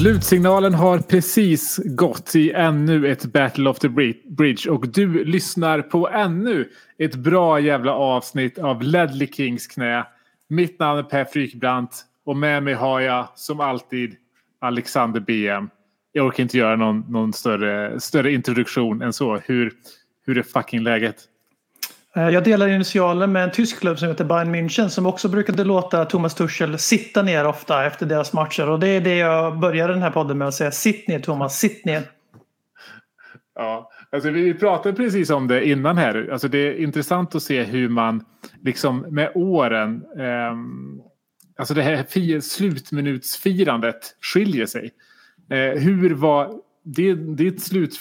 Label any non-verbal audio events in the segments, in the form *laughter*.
Slutsignalen har precis gått i ännu ett Battle of the Bridge och du lyssnar på ännu ett bra jävla avsnitt av Ledley Kings knä. Mitt namn är Per Frykbrant och med mig har jag som alltid Alexander BM. Jag orkar inte göra någon, någon större, större introduktion än så. Hur, hur är fucking läget? Eh, jag delar initialen med en tysk klubb som heter Bayern München som också brukade låta Thomas Tuchel sitta ner ofta efter deras matcher. Och det är det jag började den här podden med att säga. Sitt ner Thomas, sitt ner. Ja, alltså vi pratade precis om det innan här. Alltså det är intressant att se hur man liksom med åren, eh, alltså det här slutminutsfirandet skiljer sig. Eh, hur var det, det slut,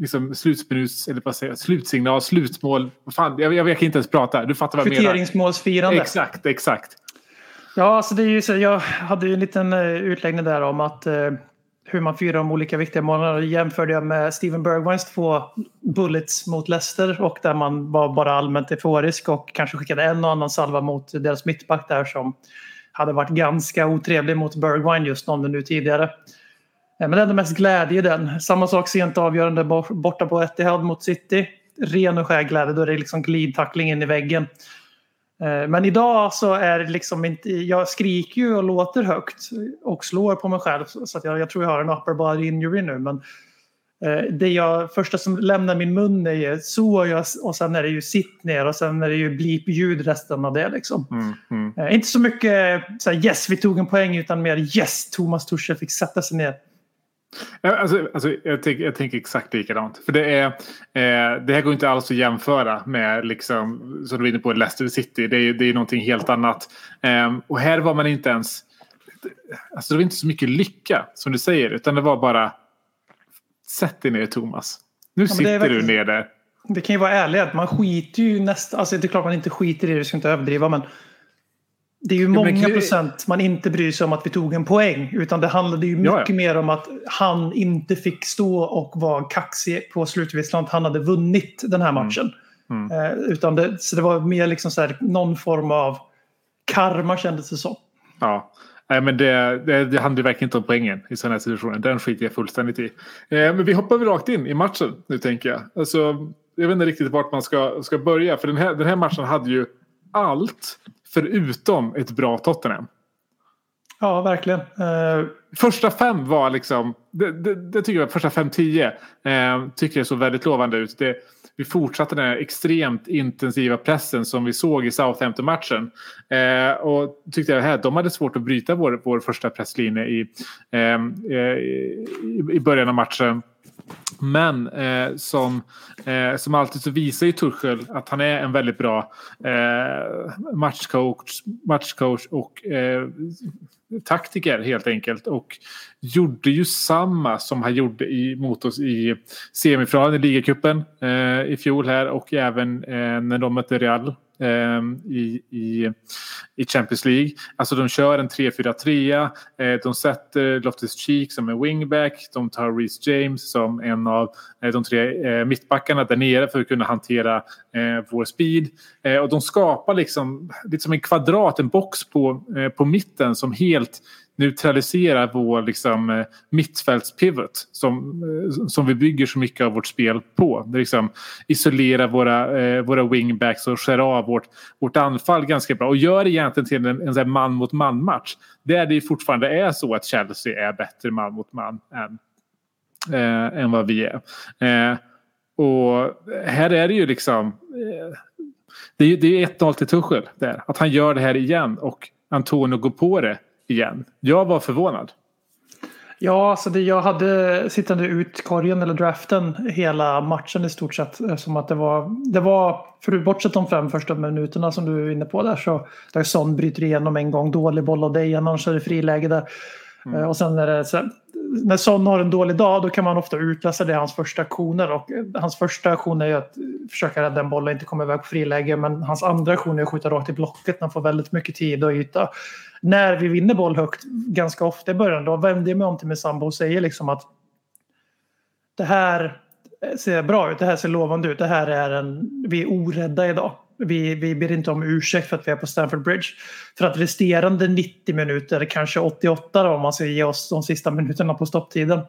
liksom slutminuts, eller vad säger slutsignal, slutmål. Fan, jag, jag, jag kan inte ens prata. Du fattar vad jag menar. Kvitteringsmålsfirande. Exakt, exakt. Ja, alltså det är ju så, jag hade ju en liten eh, utläggning där om att eh, hur man firar de olika viktiga månaderna. Jämförde jag med Steven Bergwines två bullets mot Leicester och där man var bara allmänt euforisk och kanske skickade en och annan salva mot deras mittback där som hade varit ganska otrevlig mot Bergwine just någon minut tidigare. Eh, Men det är ändå mest glädje i den. Samma sak sent avgörande bor- borta på Etihad mot City. Ren och skär glädje, då är det liksom glidtackling in i väggen. Eh, Men idag så är det liksom inte, jag skriker ju och låter högt och slår på mig själv så att jag, jag tror jag har en upper body injury nu. Men eh, det jag, första som lämnar min mun är ju så jag, och sen är det ju sitt ner och sen är det ju blip-ljud resten av det liksom. Mm, mm. Inte så mycket så här, yes vi tog en poäng utan mer yes Thomas Tuchel fick sätta sig ner. Ja, Alltså, alltså, jag, tänker, jag tänker exakt likadant. För det, är, eh, det här går inte alls att jämföra med, liksom, som du var inne på, Leicester City. Det är, det är någonting helt annat. Eh, och här var man inte ens... Alltså det var inte så mycket lycka, som du säger. Utan det var bara... Sätt dig ner, Thomas. Nu är sitter du verkligen- ner där. Det kan ju vara ärligt, man skiter ju nästan, alltså det är klart man inte skiter i det, det ska inte överdriva men det är ju många kan- procent man inte bryr sig om att vi tog en poäng utan det handlade ju Ja, ja. mycket mer om att han inte fick stå och vara kaxig på slutvisslan han hade vunnit den här matchen. Mm. Eh, utan det, så det var mer liksom så här, någon form av karma kändes det som. Ja. Nej, men det, det, det handlar verkligen inte om poängen i sådana här situationer. Den skiter jag fullständigt i. Eh, men vi hoppar väl rakt in i matchen nu tänker jag. Alltså, jag vet inte riktigt vart man ska, ska börja. För den här, den här matchen hade ju allt förutom ett bra Tottenham. Ja, verkligen. Eh, Första fem var liksom, det, det, det tycker jag, första fem, tio eh, tycker jag såg väldigt lovande ut. Det, vi fortsatte den här extremt intensiva pressen som vi såg i Southampton-matchen. Eh, och tyckte jag här, de hade svårt att bryta vår, vår första presslinje i, eh, eh, i, i början av matchen. Men eh, som, eh, som alltid så visar ju Tuchel att han är en väldigt bra eh, matchcoach, matchcoach och eh, taktiker helt enkelt. Och gjorde ju samma som han gjorde i, mot oss i semifinalen i ligacupen eh, i fjol här och även eh, när de mötte Real Ehm, i, i, i Champions League. Alltså de kör en 3-4-3. Eh, de sätter Loftus-Cheek som en wingback. De tar Reece James som en av eh, de tre eh, mittbackarna där nere för att kunna hantera eh, vår speed. Och de skapar liksom lite som en kvadrat, en box på, på mitten som helt neutraliserar vår liksom, eh, mittfältspivot som, eh, som vi bygger så mycket av vårt spel på. Det liksom isolerar våra, eh, våra wingbacks och skär av vårt, vårt anfall ganska bra och gör egentligen till en, en sån här man mot man match. Där det fortfarande är så att Chelsea är bättre man mot man än, eh, än vad vi är. Eh, och här är det ju liksom eh, det är, ju 1-0 till Tuchel där. Att han gör det här igen och Antonio går på det igen. Jag var förvånad. Ja, alltså det, jag hade sittande ut korgen eller draften hela matchen i stort sett. Som att det var, det var för bortsett de fem första minuterna som du är inne på där så där Son bryter igenom en gång, dålig boll av dig, annars är det friläge där. Mm. Eh, Och sen är det här, när Son har en dålig dag då kan man ofta utläsa det i hans första aktioner och eh, hans första aktion är ju att eh, försöka rädda en boll och inte komma iväg på friläge men hans andra aktion är att skjuta rakt i blocket när han får väldigt mycket tid och yta. När vi vinner boll högt ganska ofta i början då vänder jag mig om till min sambo och säger liksom att det här ser bra ut, det här ser lovande ut, det här är en, vi är orädda idag. Vi, vi ber inte om ursäkt för att vi är på Stamford Bridge. För att resterande 90 minuter, kanske 88 då, om man ska ge oss de sista minuterna på stopptiden.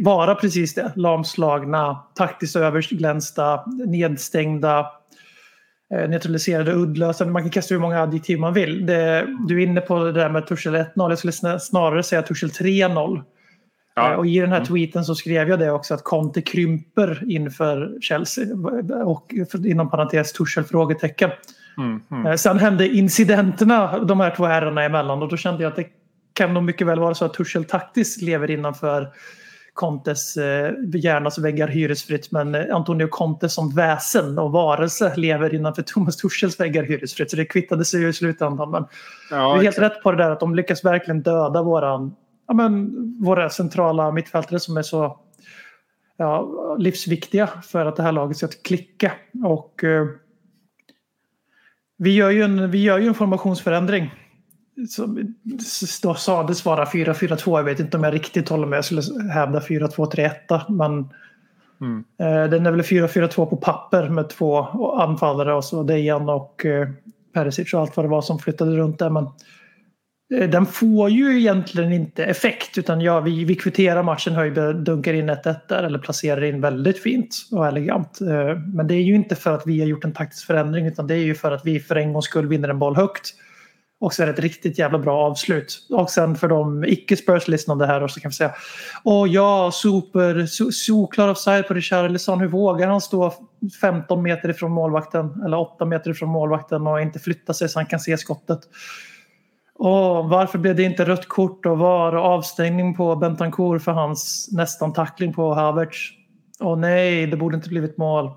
Bara precis det, lamslagna, taktiskt överglänsta, nedstängda, neutraliserade, uddlösa. Man kan kasta hur många adjektiv man vill. Det, du är inne på det där med Tuchel 1-0, jag skulle sna- snarare säga Tuchel 3-0. Ja. Eh, Och i den här tweeten så skrev jag det också att Conte krymper inför Chelsea. Och inom parentes Tuchel frågetecken. Mm, mm. Eh, Sen hände incidenterna de här två herrarna emellan och då kände jag att det kan nog mycket väl vara så att Tuchel taktiskt lever innanför Contes eh, hjärnas väggar hyresfritt men eh, Antonio Conte som väsen och varelse lever innanför Thomas Tuchels väggar hyresfritt. Så det kvittade sig ju i slutändan. Men Ja, du är helt exakt. rätt på det där att de lyckas verkligen döda våran, ja, men, våra centrala mittfältare som är så ja, livsviktiga för att det här laget ska klicka. Och, eh, vi, gör ju en, vi gör ju en formationsförändring. Som då sades vara 4-4-2. Jag vet inte om jag riktigt håller med. Jag skulle hävda 4-2-3-1. Men Mm. eh, den är väl 4-4-2 på papper med två anfallare och så Dejan och eh, Perisic och allt vad det var som flyttade runt där. Men eh, den får ju egentligen inte effekt utan ja, vi, vi kvitterar matchen, Höjberg dunkar in 1-1 där eller placerar in väldigt fint och elegant. Eh, Men det är ju inte för att vi har gjort en taktisk förändring utan det är ju för att vi för en gångs skull vinner en boll högt. Och så är det ett riktigt jävla bra avslut. Och sen för de icke Spurs-lyssnande här så kan vi säga Åh ja, super, so, solklar offside på Richarlison. Hur vågar han stå 15 meter ifrån målvakten eller 8 meter ifrån målvakten och inte flytta sig så han kan se skottet? Åh, varför blev det inte rött kort och var och avstängning på Bentancourt för hans nästan tackling på Havertz? Åh nej, det borde inte blivit mål.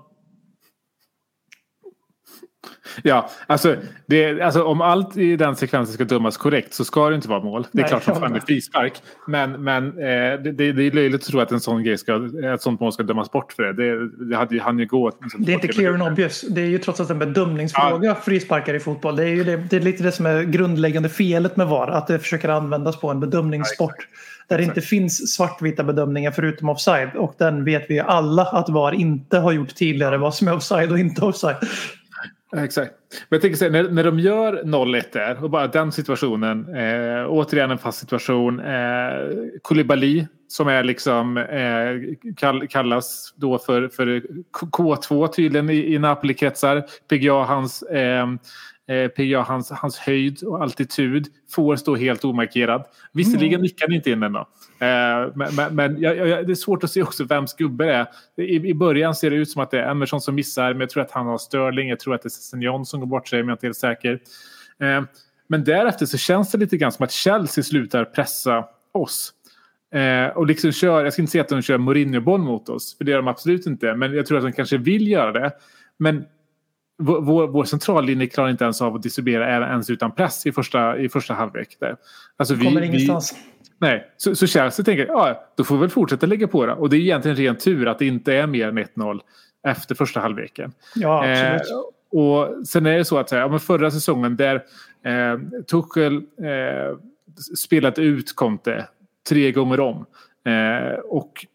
Ja, alltså, det, alltså om allt i den sekvensen ska dömas korrekt så ska det inte vara mål. Det är Nej, klart som fan det är frispark. Men, men eh, det, det, är löjligt att tro att en sån grej ska, ett sånt mål ska dömas bort för det. Det, det hade ju han ju gå. Det är inte clear and obvious. Det är ju trots allt en bedömningsfråga, frisparkar i fotboll. Det är ju det, det är lite det som är grundläggande felet med VAR. Att det försöker användas på en bedömningssport. Där det inte finns svartvita bedömningar förutom offside. Och den vet vi alla att VAR inte har gjort tidigare. Vad som är offside och inte offside. Exakt. Men jag tänker så här, när, när de gör 0-1 där och bara den situationen. Eh, återigen en fast situation. Eh, Koulibaly som är liksom eh, kall, kallas då för, för K2 tydligen i, i Napoli-kretsar. PGA hans, eh, eh, PGA hans, hans höjd och altitud får stå helt omarkerad. Visserligen nickar han inte in den då. Eh, men men, men jag, jag, det är svårt att se också vems gubbe det är. I, I början ser det ut som att det är Emerson som missar men jag tror att han har Sterling. Jag tror att det är Sessignon som går bort sig men jag är inte helt säker. Eh, men därefter så känns det lite grann som att Chelsea slutar pressa oss. Eh, och liksom kör, jag ska inte säga att de kör Mourinho-boll mot oss, för det gör de absolut inte. Men jag tror att de kanske vill göra det. Men vår, vår, vår centrallinje klarar inte ens av att distribuera ens utan press i första, i första halvlek. Där. Alltså vi, Kommer vi, ingenstans. Nej, så, så Chelsea tänker ja, då får vi väl fortsätta lägga på det. Och det är egentligen ren tur att det inte är mer än 1-0 efter första halvleken. Ja, Eh, absolut. och sen är det så att ja, men förra säsongen där eh, Tuchel eh, spelat ut Conte tre gånger om. Eh, och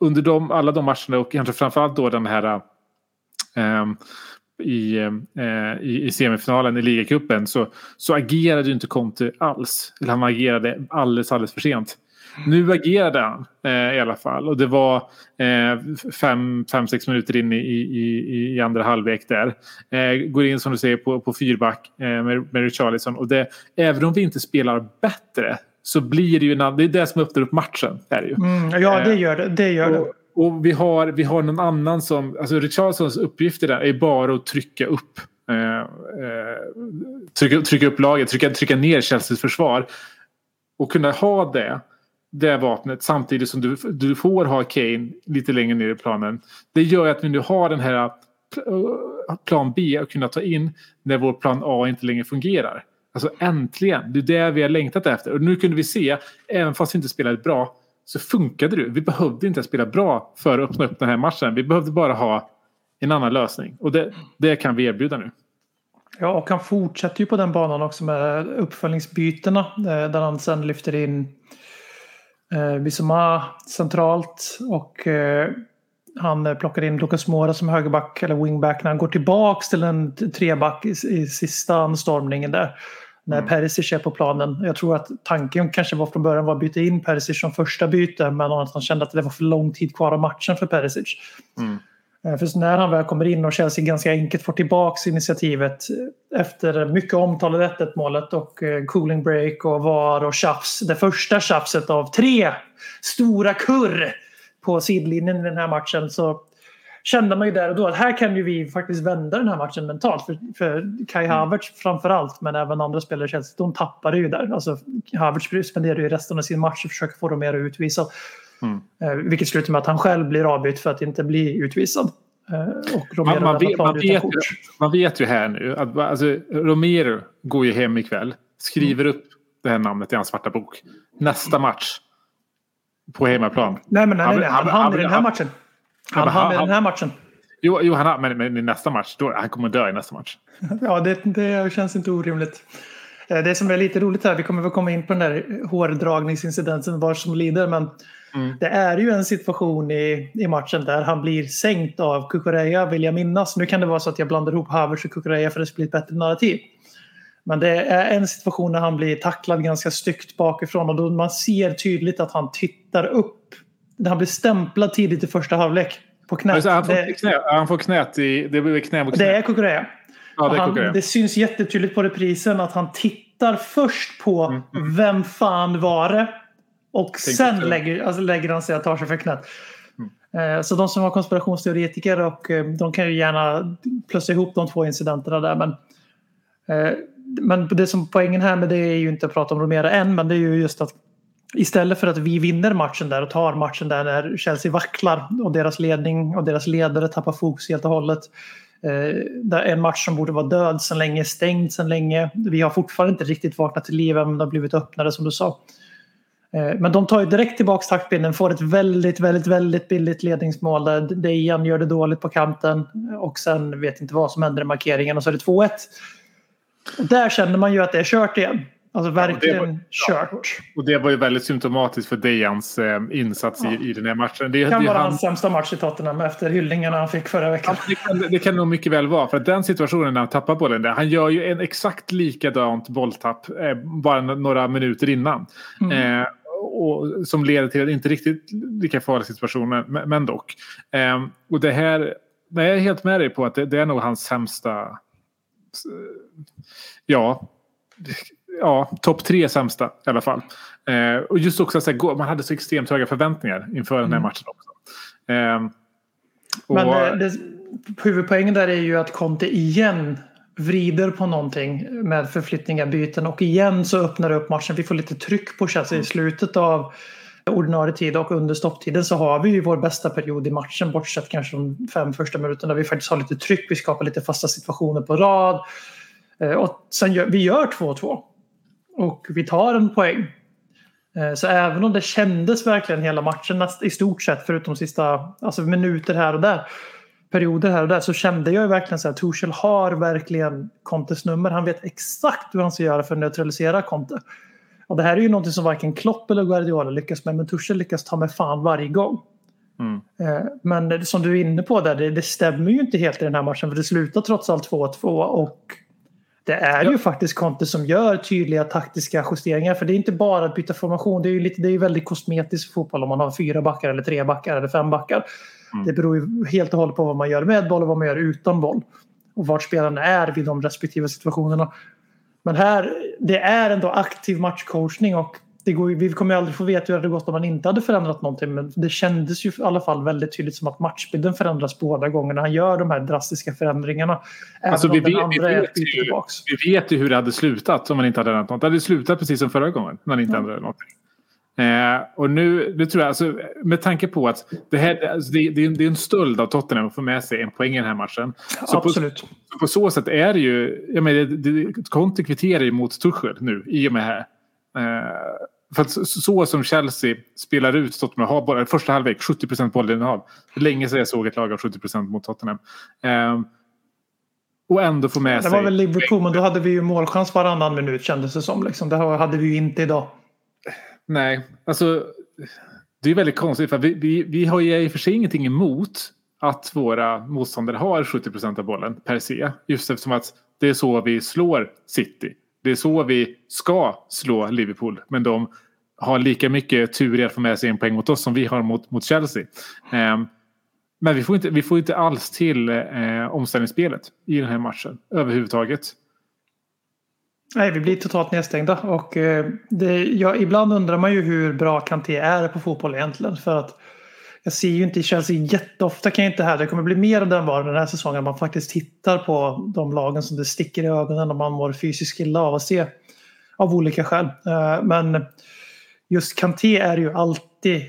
under de, alla de matcherna och kanske framförallt då den här eh, i, eh, i, semifinalen i ligacupen så, så agerade ju inte Conte alls. Eller han agerade alldeles, alldeles för sent. Nu agerade han eh, i alla fall och det var eh, fem, fem, sex minuter in i, i, i andra halvlek där. Eh, går in som du säger på, på fyrback eh, med, med Richarlison och det, även om vi inte spelar bättre så blir det ju en, det är det som öppnar upp matchen. Är det ju. Mm, ja, det gör det. det, gör det. Och, och vi, har, vi har någon annan som... Alltså Richardsons uppgifter där är bara att trycka upp. Eh, eh trycka, trycka upp laget, trycka, trycka ner Chelseas försvar. Och kunna ha det det vapnet samtidigt som du, du får ha Kane lite längre ner i planen. Det gör att vi nu har den här eh, plan B att kunna ta in när vår plan A inte längre fungerar. Alltså äntligen, det är det vi har längtat efter. Och nu kunde vi se, även fast vi inte spelade bra, så funkade det. Vi behövde inte spela bra för att öppna upp den här matchen. Vi behövde bara ha en annan lösning. Och det, det kan vi erbjuda nu. Ja, och han fortsätter ju på den banan också med uppföljningsbytena. Eh, där han sen lyfter in eh, Bissoma centralt. Och eh, han plockar in Lucas Mora som högerback eller wingback när han går tillbaks till en treback i, i sista anstormningen där. När Perisic är på planen. Jag tror att tanken kanske var från början var att byta in Perisic som första byte men att han kände att det var för lång tid kvar av matchen för Perisic. Eh, För när han väl kommer in och Chelsea ganska enkelt får tillbaka initiativet efter mycket omtalade 1-1 målet och eh, cooling break och VAR och tjafs. Det första tjafset av tre stora kurr på sidlinjen i den här matchen så kände man ju där och då att här kan ju vi faktiskt vända den här matchen mentalt. För, för Kai Havertz framför allt men även andra spelare i Chelsea, de tappade ju där. Alltså, Havertz spenderade ju resten av sin match och försöker få dem mer utvisad. Eh, vilket slutar med att han själv blir avbytt för att inte bli utvisad. Eh, Man, man, vet, man, vet, man vet ju här nu att alltså, Romero går ju hem ikväll. Skriver upp det här namnet i hans svarta bok. Nästa match. På hemmaplan. Nej, men nej, nej, nej. Han- han i den här matchen. Han hann han- den här matchen. Jo, jo han har, men, men i nästa match. Då, han kommer dö i nästa match. *laughs* Ja, det, det känns inte orimligt. Eh, Det som är lite roligt här, vi kommer väl komma in på den där hårdragningsincidenten var som lider, men det är ju en situation i, i matchen där han blir sänkt av Kukureya vill jag minnas. Nu kan det vara så att jag blandar ihop Havertz och Kukureya för det ska bli ett bättre narrativ. Men det är en situation när han blir tacklad ganska styggt bakifrån och då man ser tydligt att han tittar upp. Han blir stämplad tidigt i första halvlek på knät. Alltså, han, får det, knä, han får knät i... Det blir knä mot knä. det är Kukureya. ja, det är han, Kukureya. det syns jättetydligt på reprisen att han tittar först på Mm, vem fan var det? Och sen efter. lägger, alltså lägger han sig och tar sig för knät. Mm. Eh, Så de som var konspirationsteoretiker och eh, de kan ju gärna plussa ihop de två incidenterna där. Men, eh, men det som poängen här med det är ju inte att prata om Romero än men det är ju just att istället för att vi vinner matchen där och tar matchen där när Chelsea vacklar och deras ledning och deras ledare tappar fokus helt och hållet. Eh, det är en match som borde vara död sedan länge, stängd sedan länge. Vi har fortfarande inte riktigt vaknat till liv även om det har blivit öppnare som du sa. Eh, Men de tar ju direkt tillbaka taktpinnen, får ett väldigt, väldigt, väldigt billigt ledningsmål där Dejan gör det dåligt på kanten och sen vet inte vad som händer i markeringen och så är det 2-1. Där känner man ju att det är kört igen. Alltså verkligen var- kört. Och det var ju väldigt symptomatiskt för Dejans eh, insats i, i den här matchen. Det, Det kan det, vara han, hans sämsta match i Tottenham efter hyllningarna han fick förra veckan. det, kan, det kan nog mycket väl vara. För att den situationen när han tappar bollen där. Han gör ju en exakt likadant bolltapp eh, bara några minuter innan. Eh, och, som leder till inte riktigt lika farlig situation, men, men dock. Eh, och det här, nej, jag är helt med dig på att det, det är nog hans sämsta... Ja, ja topp tre sämsta i alla fall. Eh, och just också att man hade så extremt höga förväntningar inför den här matchen också. Eh, och, Men eh, det, huvudpoängen där är ju att Conte igen vrider på någonting med förflyttningar, byten och igen så öppnar det upp matchen. Vi får lite tryck på Chelsea i slutet av ordinarie tid och under stopptiden så har vi ju vår bästa period i matchen bortsett kanske de fem första minuterna vi faktiskt har lite tryck, vi skapar lite fasta situationer på rad. Eh, Och sen gör, vi gör 2-2 och vi tar en poäng. Eh, Så även om det kändes verkligen hela matchen näst, i stort sett förutom sista alltså minuter här och där perioder här och där så kände jag verkligen så här Tuchel har verkligen Contes nummer. Han vet exakt hur han ska göra för att neutralisera Conte. Och det här är ju någonting som varken Klopp eller Guardiola lyckas med men Tuchel lyckas ta med fan varje gång. Eh, Men som du är inne på där, det, det stämmer ju inte helt i den här matchen för det slutar trots allt 2-2 och det är ju faktiskt Conte som gör tydliga taktiska justeringar. För det är inte bara att byta formation. Det är ju, lite, det är ju väldigt kosmetisk fotboll om man har fyra backar eller tre backar eller fem backar. Det beror ju helt och hållet på vad man gör med boll och vad man gör utan boll. Och vart spelarna är vid de respektive situationerna. Men här, det är ändå aktiv matchcoachning och det går, vi kommer ju aldrig få veta hur det hade gått om man inte hade förändrat någonting. Men det kändes ju i alla fall väldigt tydligt som att matchbilden förändras båda gångerna. Han gör de här drastiska förändringarna. Alltså, vi vet- vi vet ju-. Vi vet ju hur det hade slutat om man inte hade ändrat något. Det hade slutat precis som förra gången när man inte ändrade någonting. Eh, och nu, nu tror jag, alltså, med tanke på att det, här, alltså, det, det, är en- det är en stöld av Tottenham att få med sig en poäng i den här matchen. Så på, Absolut. så på så sätt är det ju, jag menar, det, det, Conte kvitterar ju mot Tuchel nu i och med här. Eh, för att så, som Chelsea spelar ut Tottenham, har bara första halvlek 70% bollinnehav. Det länge sedan jag såg ett lag av 70% mot Tottenham. Eh, och ändå få med Det sig... var väl Liverpool, men då hade vi ju målchans varannan minut kändes det som. Liksom. Det hade vi ju inte idag. Nej, alltså det är väldigt konstigt för vi, vi, vi har ju i och för sig ingenting emot att våra motståndare har 70% av bollen per se. Just eftersom att det är så vi slår City. Det är så vi ska slå Liverpool. Men de har lika mycket tur i att få med sig en poäng mot oss som vi har mot, mot Chelsea. Um, men vi får inte, vi får inte alls till eh, omställningsspelet i den här matchen överhuvudtaget. Nej, vi blir totalt nedstängda. Och, eh, det, ja, ibland undrar man ju hur bra Kanté är på fotboll egentligen. För att jag ser ju inte i Chelsea jätteofta kan jag inte här. Det kommer bli mer av den varan den här säsongen. Man faktiskt tittar på de lagen som det sticker i ögonen och man mår fysiskt illa av att se. Av olika skäl. Eh, men just Kanté är ju alltid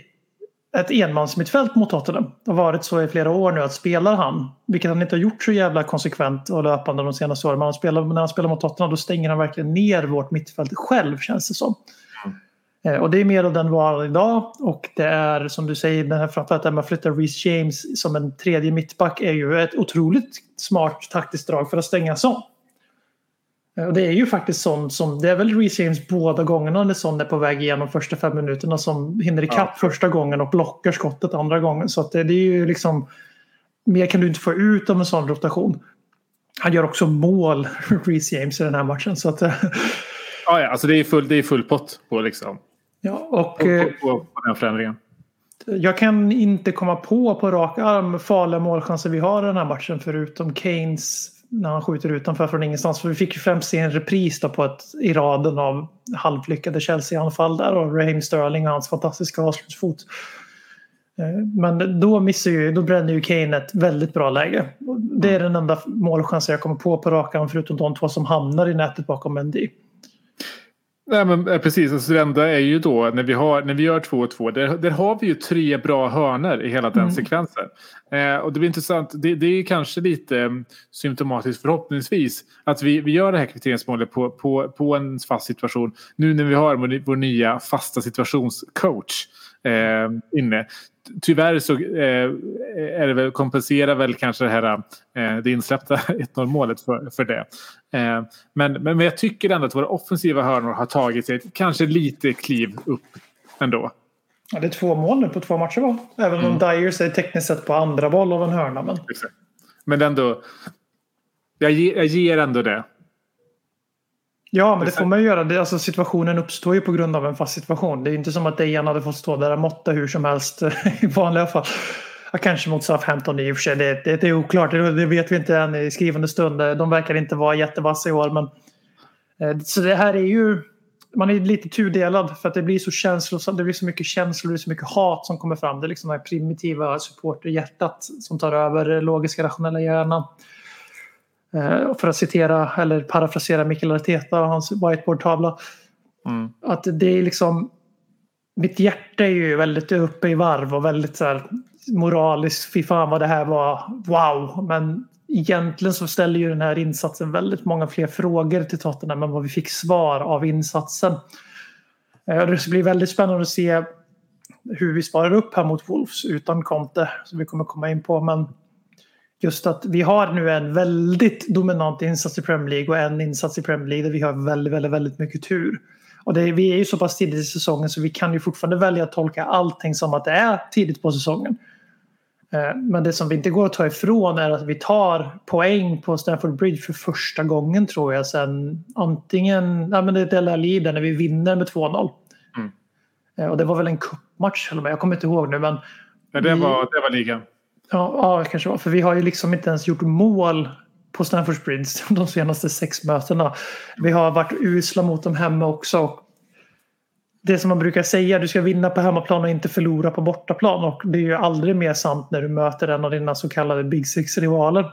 ett enmansmittfält mot Tottenham. Det har varit så i flera år nu att spelar han, vilket han inte har gjort så jävla konsekvent och löpande de senaste åren, men han spelar, när han spelar mot Tottenham då stänger han verkligen ner vårt mittfält själv känns det som. Eh, Och det är mer av den varan idag och det är som du säger, den här, framförallt det här med att flytta Reece James som en tredje mittback är ju ett otroligt smart taktiskt drag för att stänga sån. Eh, Och det är ju faktiskt sånt som, det är väl Reece James båda gångerna när sån är på väg igenom första fem minuterna som hinner ikapp första gången och blockar skottet andra gången. Så att det, det är ju liksom, mer kan du inte få ut av en sån rotation. Han gör också mål, *laughs* Reece James, i den här matchen. Så att, eh, Ja, ja, alltså det är full, det är full pott på, liksom, ja, och, på, eh, på, på, den förändringen. Jag kan inte komma på på rak arm farliga målchanser vi har i den här matchen förutom Keynes när han skjuter utanför från ingenstans. För vi fick ju främst se en repris då på ett, i raden av halvlyckade Chelsea-anfall där och Raheem Sterling och hans fantastiska avslutsfot. Eh, Men då, missar ju, då bränner ju Kane ett väldigt bra läge. Det är den enda målchansen jag kommer på på rak arm förutom de två som hamnar i nätet bakom Mendy. Nej, men eh, precis. Alltså, det enda är ju då när vi, har, när vi gör 2-2. Där, där har vi ju tre bra hörner i hela den Mm. sekvensen. Eh, och det blir intressant. Det, det är kanske lite eh, symptomatiskt förhoppningsvis att vi, vi gör det här kvitteringsmålet på, på, på en fast situation. Nu när vi har vår, vår nya fasta situationscoach eh, inne. Tyvärr så eh, är det väl, kompenserar väl kanske det här eh, det insläppta *laughs* 1-0 målet för, för det. Eh, men, men, jag tycker ändå att våra offensiva hörnor har tagit sig kanske lite kliv upp ändå. Ja, det är två mål nu på två matcher va? Även om Dyers är tekniskt sett på andra boll av en hörna. Men... Exakt. Men ändå. Jag, ge, jag ger ändå det. Ja, men det får man ju göra. Det, alltså, situationen uppstår ju på grund av en fast situation. Det är inte som att Dejan hade fått stå där och måtta hur som helst i vanliga fall. Ja, kanske mot Southampton i och för sig. Det, det, det är oklart. Det, det vet vi inte än i skrivande stund. De verkar inte vara jättevassa i år. Men, eh, så det här är ju... Man är lite tudelad för att det blir så känslosamt. Det blir så mycket känslor, det så mycket hat som kommer fram. Det är liksom det här primitiva supporterhjärtat som tar över logiska, rationella hjärnan. Eh, för att citera eller parafrasera Mikael Arteta och hans whiteboardtavla. Mm. Att det är liksom mitt hjärta är ju väldigt uppe i varv och väldigt så här moraliskt. Fy fan vad det här var. Wow. Men egentligen så ställer ju den här insatsen väldigt många fler frågor till Tottenham än vad vi fick svar av insatsen. Eh, Det ska bli väldigt spännande att se hur vi sparar upp här mot Wolves utan Conte som vi kommer komma in på. Men just att vi har nu en väldigt dominant insats i Premier League och en insats i Premier League där vi har väldigt, väldigt, väldigt mycket tur. Och det, vi är ju så pass tidigt i säsongen så vi kan ju fortfarande välja att tolka allting som att det är tidigt på säsongen. Eh, Men det som vi inte går att ta ifrån är att vi tar poäng på Stamford Bridge för första gången tror jag sen antingen, ja men det är Del Ali där när vi vinner med 2-0. Mm. Eh, Och det var väl en cupmatch, eller vad, jag kommer inte ihåg nu men Ja, det, Vi- var, det var ligan. Ja, ja, det kanske var. För vi har ju liksom inte ens gjort mål på Stamford Bridge *laughs* de senaste sex mötena. Vi har varit usla mot dem hemma också. Det som man brukar säga, du ska vinna på hemmaplan och inte förlora på bortaplan. Och det är ju aldrig mer sant när du möter en av dina så kallade Big Six-rivaler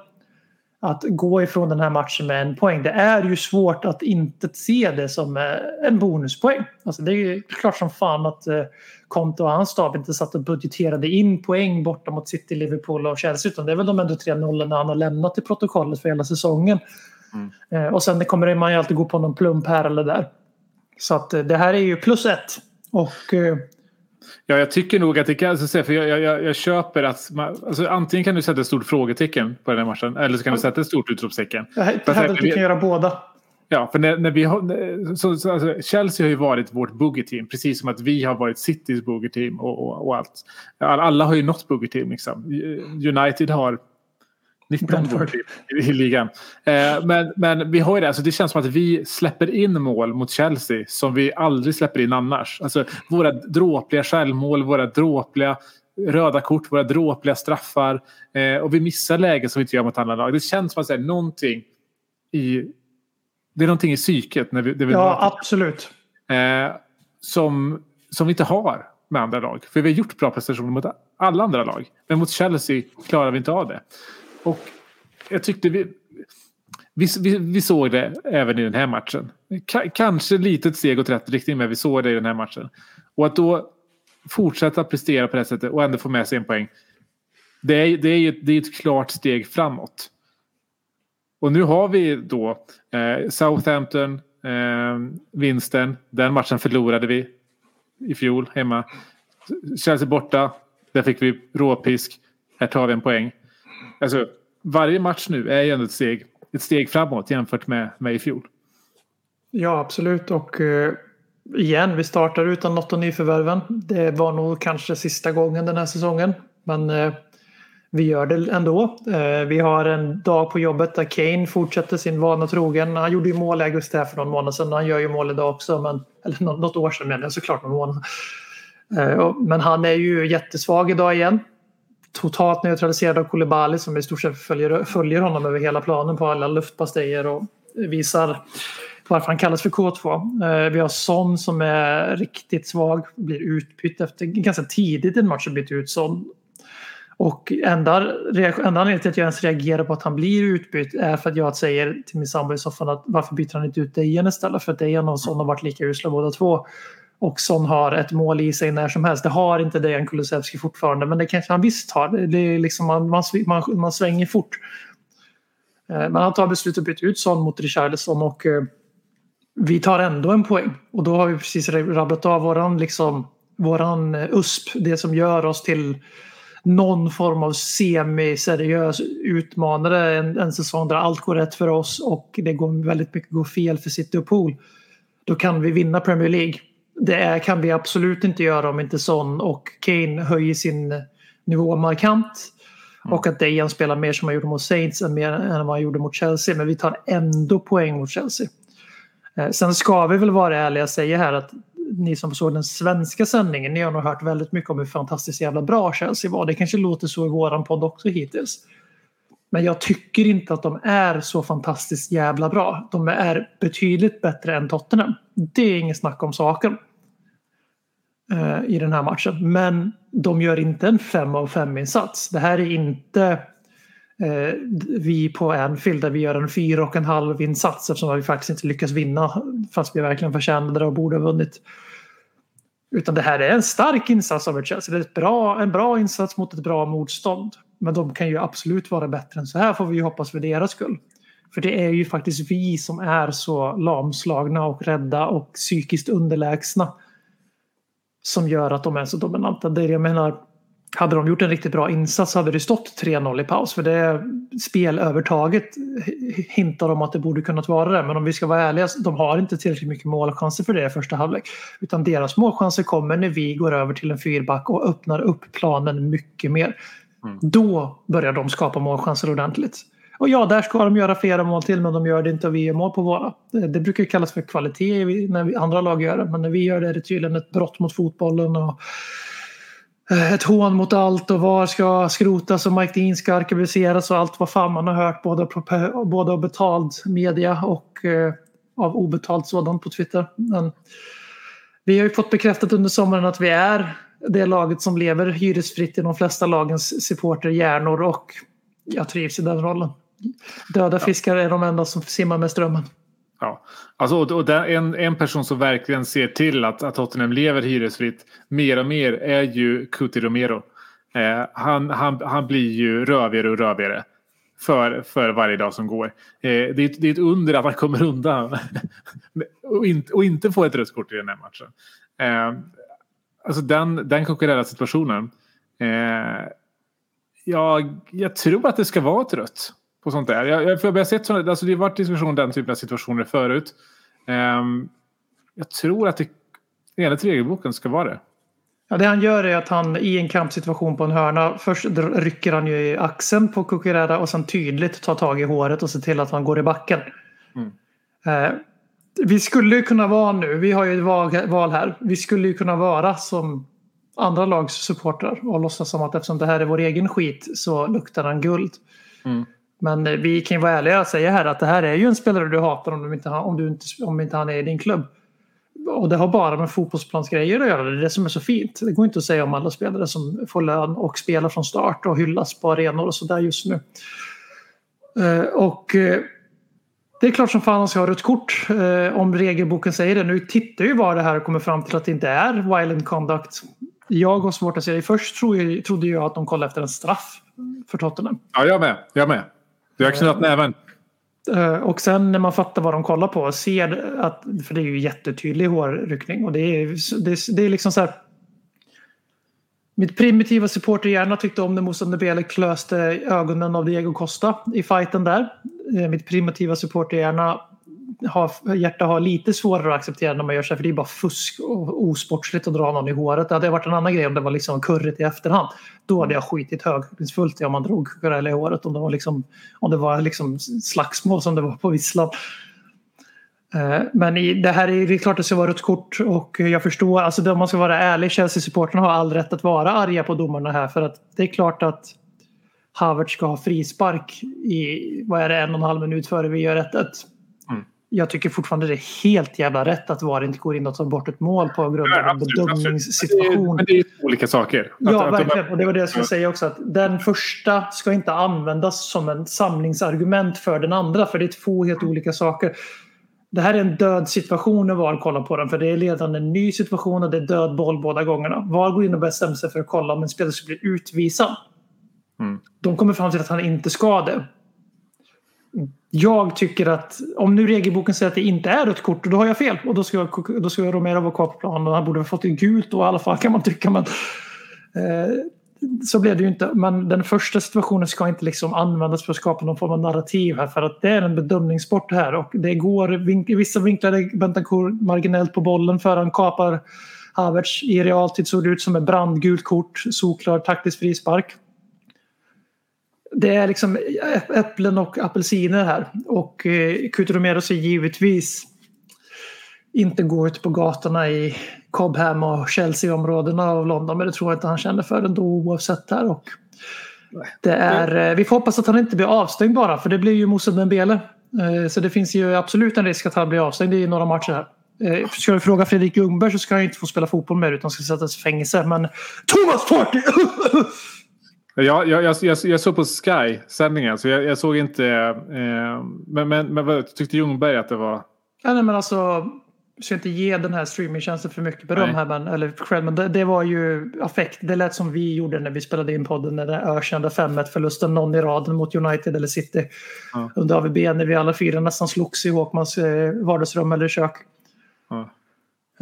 att gå ifrån den här matchen med en poäng. Det är ju svårt att inte se det som eh, en bonuspoäng. Alltså det är ju klart som fan att eh, Conte och hans stab inte satt och budgeterade in poäng borta mot City, Liverpool och Chelsea utan det är väl de ändå tre nollorna han har lämnat i protokollet för hela säsongen. Eh, Och sen kommer man ju alltid gå på någon plump här eller där. Så att eh, det här är ju plus ett. Och eh, Ja, jag tycker nog att det kan, alltså, för jag, jag, jag köper att man, alltså, antingen kan du sätta ett stort frågetecken på den här matchen eller så kan du sätta ett stort utropstecken. jag hävdar att jag- du kan göra båda. Ja, för när, när vi har, så, så, alltså, Chelsea har ju varit vårt boogie-team, precis som att vi har varit Citys boogie-team och, och, och allt. Alla, alla har ju något boogie-team. Liksom. United har 19 Brentford. boogie-team i, i ligan. Eh, men, men vi har ju det, alltså, det känns som att vi släpper in mål mot Chelsea som vi aldrig släpper in annars. Alltså, våra dråpliga självmål, våra dråpliga röda kort, våra dråpliga straffar. Eh, och vi missar lägen som vi inte gör mot andra lag. Det känns som att är någonting i det är någonting i psyket när vi, när vi Ja, absolut. eh, som, som vi inte har med andra lag. För vi har gjort bra prestationer mot alla andra lag. Men mot Chelsea klarar vi inte av det. Och jag tyckte vi, vi, vi, vi såg det även i den här matchen. K kanske litet steg åt rätt riktning men vi såg det i den här matchen. Och att då fortsätta prestera på det här sättet och ändå få med sig en poäng. Det är, det är ju det är ett klart steg framåt. Och nu har vi då eh, Southampton, eh, vinsten. Den matchen förlorade vi i fjol hemma. Chelsea borta. Där fick vi råpisk. Här tar vi en poäng. Alltså, varje match nu är ju ändå ett steg, ett steg framåt jämfört med, med i fjol. Ja, absolut. Och eh, igen, vi startar utan något av nyförvärven. Det var nog kanske sista gången den här säsongen. Men eh, vi gör det ändå. Eh, vi har en dag på jobbet där Kane fortsätter sin vana trogen. Han gjorde ju mål i augusti här för någon månad sedan. Han gör ju mål idag också. Men, eller något år sedan menar jag såklart. Någon månad. Eh, och- men han är ju jättesvag idag igen. Totalt neutraliserad av Koulibaly som i stort sett följer, följer honom över hela planen på alla luftpastejer och visar varför han kallas för K2. Eh, vi har Son som är riktigt svag, blir utbytt efter ganska tidigt i en match. och Bytt ut Son. Och enda, enda anledningen till att jag ens reagerar på att han blir utbytt är för att jag säger till min sambo i soffan att varför byter han inte ut Dejan istället? För att Dejan och Son har varit lika usla båda två. Och Son har ett mål i sig när som helst. Det har inte Dejan Kulusevski fortfarande men det kanske han visst har. Det är liksom, man, man, man, man svänger fort. Eh, men han tar beslutet att byta ut Son mot Richarlison och eh, vi tar ändå en poäng. Och då har vi precis rabblat av våran, liksom, våran eh, USP. Det som gör oss till någon form av semi-seriös utmanare. En, en säsong där allt går rätt för oss och det går väldigt mycket går fel för City och Pool. Då kan vi vinna Premier League. Det kan vi absolut inte göra om inte Son och Kane höjer sin nivå markant. Och att Dejan spelar mer som han gjorde mot Saints än, mer, än vad han gjorde mot Chelsea. Men vi tar ändå poäng mot Chelsea. Eh, Sen ska vi väl vara ärliga och säga här att ni som såg den svenska sändningen, ni har nog hört väldigt mycket om hur fantastiskt jävla bra Chelsea var. Det kanske låter så i våran podd också hittills. Men jag tycker inte att de är så fantastiskt jävla bra. De är betydligt bättre än Tottenham. Det är inget snack om saken. eh, I den här matchen. Men de gör inte en 5 av 5 insats. Det här är inte eh, vi på Anfield där vi gör en fyra och en halv insats eftersom vi faktiskt inte lyckas vinna fast vi verkligen förtjänade det och borde ha vunnit. Utan det här är en stark insats av Chelsea. Det är ett bra, en bra insats mot ett bra motstånd. Men de kan ju absolut vara bättre än så här får vi ju hoppas för deras skull. För det är ju faktiskt vi som är så lamslagna och rädda och psykiskt underlägsna som gör att de är så dominanta. Det jag menar, hade de gjort en riktigt bra insats hade det stått 3-0 i paus. För det spelövertaget hintar om att det borde kunnat vara det. Men om vi ska vara ärliga, de har inte tillräckligt mycket målchanser för det i första halvlek. Utan deras målchanser kommer när vi går över till en fyrback och öppnar upp planen mycket mer. Mm. Då börjar de skapa målchanser ordentligt. Och ja, där ska de göra flera mål till men de gör det inte och vi gör mål på våra. Det, det brukar kallas för kvalitet när andra lag gör det. Men när vi gör det är det tydligen ett brott mot fotbollen. Och, eh, ett hån mot allt och var ska skrotas och Mike Dean ska arkiviseras och allt vad fan man har hört både, både av betald media och eh, av obetalt sådant på Twitter. Men vi har ju fått bekräftat under sommaren att vi är det laget som lever hyresfritt i de flesta lagens supporterhjärnor och jag trivs i den rollen. Döda fiskar är de enda som simmar med strömmen. Ja. Alltså, och, där, en, en person som verkligen ser till att, att Tottenham lever hyresfritt mer och mer är ju Cuti Romero. Eh, han, han, han blir ju rövigare och rövigare för, för varje dag som går. Eh, det, är, det är ett under att han kommer undan *laughs* och, inte, och inte får ett rött kort i den här matchen. Eh, alltså den, den konkurrerande situationen. Eh, jag, jag tror att det ska vara ett rött på sånt där. Jag, jag, för jag har sett såna, alltså det har varit diskussion om den typen av situationer förut. Ehm, jag tror att det enligt regelboken ska vara det. Ja, det han gör är att han i en kampsituation på en hörna först rycker han ju i axeln på Kukurera och sen tydligt tar tag i håret och ser till att han går i backen. Eh, vi skulle ju kunna vara nu, vi har ju ett val, här, vi skulle ju kunna vara som andra lags supportrar och låtsas som att eftersom det här är vår egen skit så luktar den guld. Mm. Men eh, vi kan ju vara ärliga och säga här att det här är ju en spelare du hatar om, du inte, om, du inte, om inte han är i din klubb. Och det har bara med fotbollsplansgrejer att göra. Det är det som är så fint. Det går inte att säga om alla spelare som får lön och spelar från start och hyllas på arenor och sådär just nu. Eh, Och eh, det är klart som fan han ska ha rött kort eh, om regelboken säger det. Nu tittar ju vad det här kommer fram till att det inte är violent conduct. Jag har svårt att se det. Först trodde jag, trodde jag att de kollade efter en straff för Tottenham. Ja, jag med. Jag med. Jag har knullat näven. Eh, Och sen när man fattar vad de kollar på ser att, för det är ju jättetydlig hårryckning och det är, det det är liksom så här. Mitt primitiva supporterhjärna tyckte om när Moussa Dembele klöste ögonen av Diego Costa i fighten där. Eh, mitt primitiva supporterhjärna har, hjärta har lite svårare att acceptera när man gör så här för det är bara fusk och osportsligt att dra någon i håret. Det hade varit en annan grej om det var liksom kurrigt i efterhand. Då hade jag skitit högprinsfullt i om man drog Cucurella i håret. Om det var, liksom, om det var liksom slagsmål som det var på visslan. Eh, Men i, det här är det är klart att det ska vara rött kort och jag förstår, alltså om man ska vara ärlig, Chelsea-supportrarna har all rätt att vara arga på domarna här för att det är klart att Havertz ska ha frispark i, vad är det, en och en halv minut före vi gör 1-1. Mm. Jag tycker fortfarande det är helt jävla rätt att VAR inte går in och tar bort ett mål på grund av Ja, en bedömningssituation. Men det är två olika saker. Ja, Att- verkligen. Och det var det jag skulle säga också. Att den första ska inte användas som en samlingsargument för den andra. För det är två helt olika saker. Det här är en död situation när VAR kollar på den. För det är redan en ny situation och det är död boll båda gångerna. VAR går in och bestämmer sig för att kolla om en spelare ska bli utvisad. Mm. De kommer fram till att han inte ska det. Jag tycker att om nu regelboken säger att det inte är ett kort, då har jag fel. Och då ska, jag, då ska jag Romero vara kvar på planen. Och han borde ha fått ett gult då i alla fall kan man tycka. Men, eh, så blev det ju inte. Men den första situationen ska inte liksom användas för att skapa någon form av narrativ här. För att det är en bedömningssport det här. Och det går vink, i vissa vinklar är marginellt på bollen för han kapar Havertz. I realtid såg det ut som ett brandgult kort. Solklar taktisk frispark. Det är liksom äpplen och apelsiner här. Och eh, Couto Romero ser givetvis inte gå ut på gatorna i Cobham och Chelsea-områdena av London. Men det tror jag inte han känner för ändå oavsett här. Och det är, eh, vi får hoppas att han inte blir avstängd bara för det blir ju Moussa Dembele. Eh, Så det finns ju absolut en risk att han blir avstängd i några matcher här. Eh, Ska jag fråga Fredrik Ljungberg så ska han inte få spela fotboll mer utan ska sättas i fängelse. Men Thomas Partey! *laughs* Ja, jag, jag, jag, jag såg på Sky-sändningen så jag, jag såg inte... Eh, men, men, men vad tyckte Ljungberg att det var? Ja, nej, men alltså, jag ska inte ge den här streamingtjänsten för mycket beröm Nej. här, men, eller själv, men det, det var ju affekt. Det lät som vi gjorde när vi spelade in podden när den ökända 5-1 förlusten någon i raden mot United eller City Ja. under AVB när vi alla fyra nästan slogs i Håkmans eh, vardagsrum eller kök.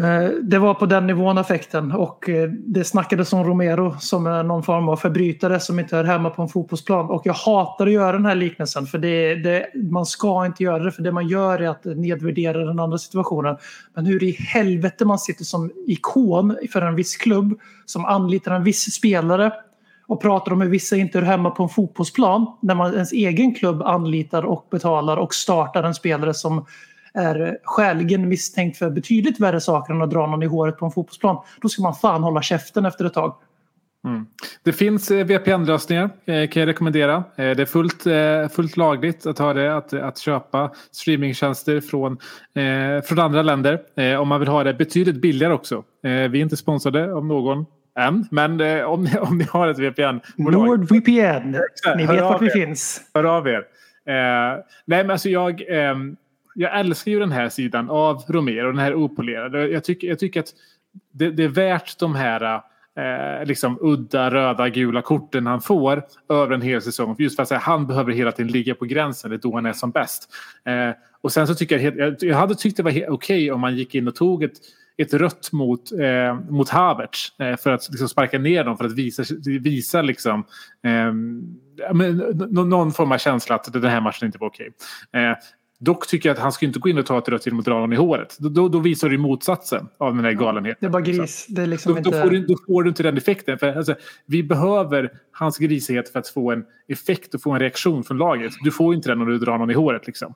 Eh, det var på den nivån affekten och eh, det snackades om Romero som är någon form av förbrytare som inte hör hemma på en fotbollsplan. Och jag hatar att göra den här liknelsen för det, det, man ska inte göra det för det man gör är att nedvärdera den andra situationen. Men hur i helvete man sitter som ikon för en viss klubb som anlitar en viss spelare och pratar om hur vissa inte hör hemma på en fotbollsplan när man ens egen klubb anlitar och betalar och startar en spelare som är skäligen misstänkt för betydligt värre saker än att dra någon i håret på en fotbollsplan. Då ska man fan hålla käften efter ett tag. Det finns eh, VPN-lösningar eh, kan jag rekommendera. Eh, det är fullt, eh, fullt lagligt att, ha det, att, att köpa streamingtjänster från, eh, från andra länder. Eh, om man vill ha det betydligt billigare också. Eh, vi är inte sponsrade av någon än. Men eh, om, ni, *laughs* om ni har ett VPN-bolag, NordVPN. Ni vet vart vi er. finns. hör av er. nej, men alltså jag, ehm, jag älskar ju den här sidan av Romero, den här opolerade. Jag tycker, jag tycker att det, det är värt de här eh, liksom udda röda gula korten han får över en hel säsong. Just för att säga, han behöver hela tiden ligga på gränsen, det är då han är som bäst. Eh, och sen så tycker jag, jag, jag hade tyckt det var okej okay om man gick in och tog ett ett rött mot, eh, mot Havertz eh, för att liksom sparka ner dem för att visa, visa liksom, eh, men, någon form av känsla att den här matchen inte var okej. Eh, dock tycker jag att han ska inte gå in och ta ett rött genom att dra någon i håret. Då, då, då visar du motsatsen av den här galenheten. Det är bara gris. Det är liksom då, inte... då, får du, då får du inte den effekten. För, alltså, vi behöver hans grisighet för att få en effekt och få en reaktion från laget. Du får inte den om du drar någon i håret. Liksom.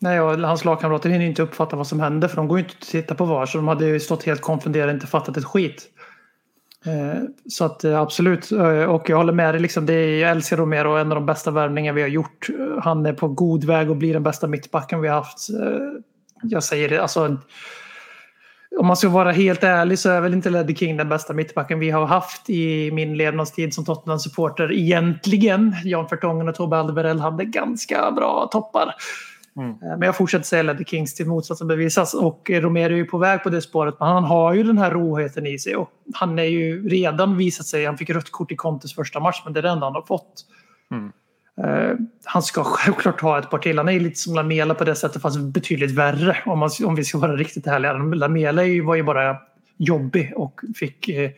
Nej, och hans lagkamrater hinner inte uppfatta vad som hände för de går ju inte att titta på VAR så de hade ju stått helt konfunderade och inte fattat ett skit. Eh, så att eh, absolut, eh, och jag håller med dig. Liksom, det är, jag älskar Romero, en av de bästa värvningar vi har gjort. Han är på god väg att bli den bästa mittbacken vi har haft. Jag säger det, alltså. Om man ska vara helt ärlig så är väl inte Leddy King den bästa mittbacken vi har haft i min levnadstid som Tottenham-supporter egentligen. Jan Fertongen och Tobbe Alverell hade ganska bra toppar. Mm. Men jag fortsätter säga Leddy Kings till motsatsen bevisas. Och Romero är ju på väg på det spåret. Men han har ju den här råheten i sig. Och han är ju redan visat sig. Han fick rött kort i Contes första match men det är det enda han har fått. Mm. Uh, han ska *laughs* självklart ha ett par till. Han är lite som Lamela på det sättet fast betydligt värre. Om, man, om vi ska vara riktigt ärliga. Lamela var ju bara jobbig och fick uh,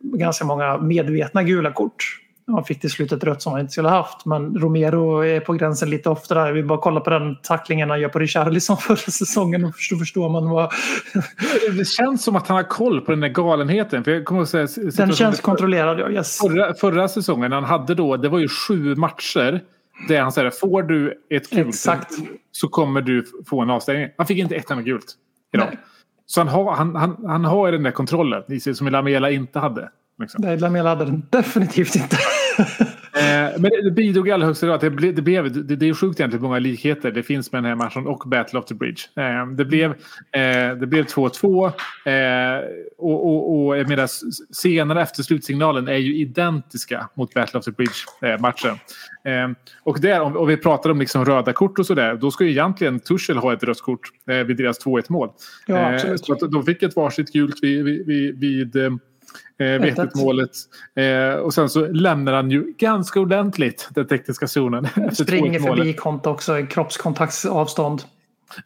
ganska många medvetna gula kort. Han fick till slut ett rött som han inte skulle ha haft. Men Romero är på gränsen lite oftare. Vi bara kolla på den tacklingen han gör på Richarlison *laughs* förra säsongen. Och då förstår man vad... Det känns som att han har koll på den där galenheten. För jag kommer att säga, den känns kontrollerad, ja. Yes. Förra, förra säsongen, han hade då, det var ju sju matcher. Där han säger får du ett gult Exakt. så kommer du få en avstängning. Han fick inte ett enda gult idag. Så han har, han, han, han har den där kontrollen i sig som Lamela inte hade. Liksom. Nej, Lamela hade den definitivt inte. *laughs* eh, men det bidrog i allra högsta grad. Det, ble, det, blev, det, det är sjukt egentligen många likheter det finns med den här matchen och Battle of the Bridge. Eh, det blev eh, det blev 2-2 eh, och, och, och medan scenerna efter slutsignalen är ju identiska mot Battle of the Bridge-matchen. Eh, och där, om, om vi pratar om liksom röda kort och sådär, då ska ju egentligen Tuchel ha ett rött kort vid deras 2-1 mål. Ja, absolut. så de fick ett varsitt gult vid, vid, vid eh, vet målet. Eh, och sen så lämnar han ju ganska ordentligt den tekniska zonen. *laughs* Springer förbi konto också kroppskontaktsavstånd.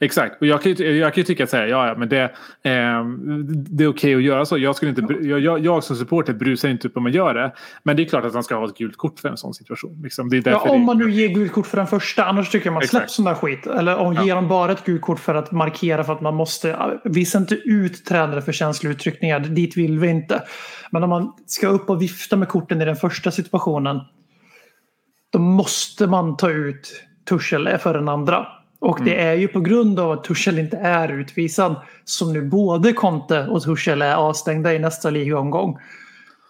Exakt, och jag kan ju, jag kan ju tycka att säga, ja, ja, men det, eh, det är okej okay att göra så. Jag, skulle inte, jag, jag som supporter brusar inte upp om man gör det. Men det är klart att man ska ha ett gult kort för en sån situation. Liksom, det är ja, om man nu ger gult kort för den första, annars tycker jag man släpper sån där skit. Eller om ja. ger de bara ett gult kort för att markera för att man måste. Visa inte ut tränare för känslouttryckningar, dit vill vi inte. Men om man ska upp och vifta med korten i den första situationen. Då måste man ta ut Tuchel för den andra. Och det mm. är ju på grund av att Tuchel inte är utvisad som nu både Conte och Tuchel är avstängda i nästa ligaomgång.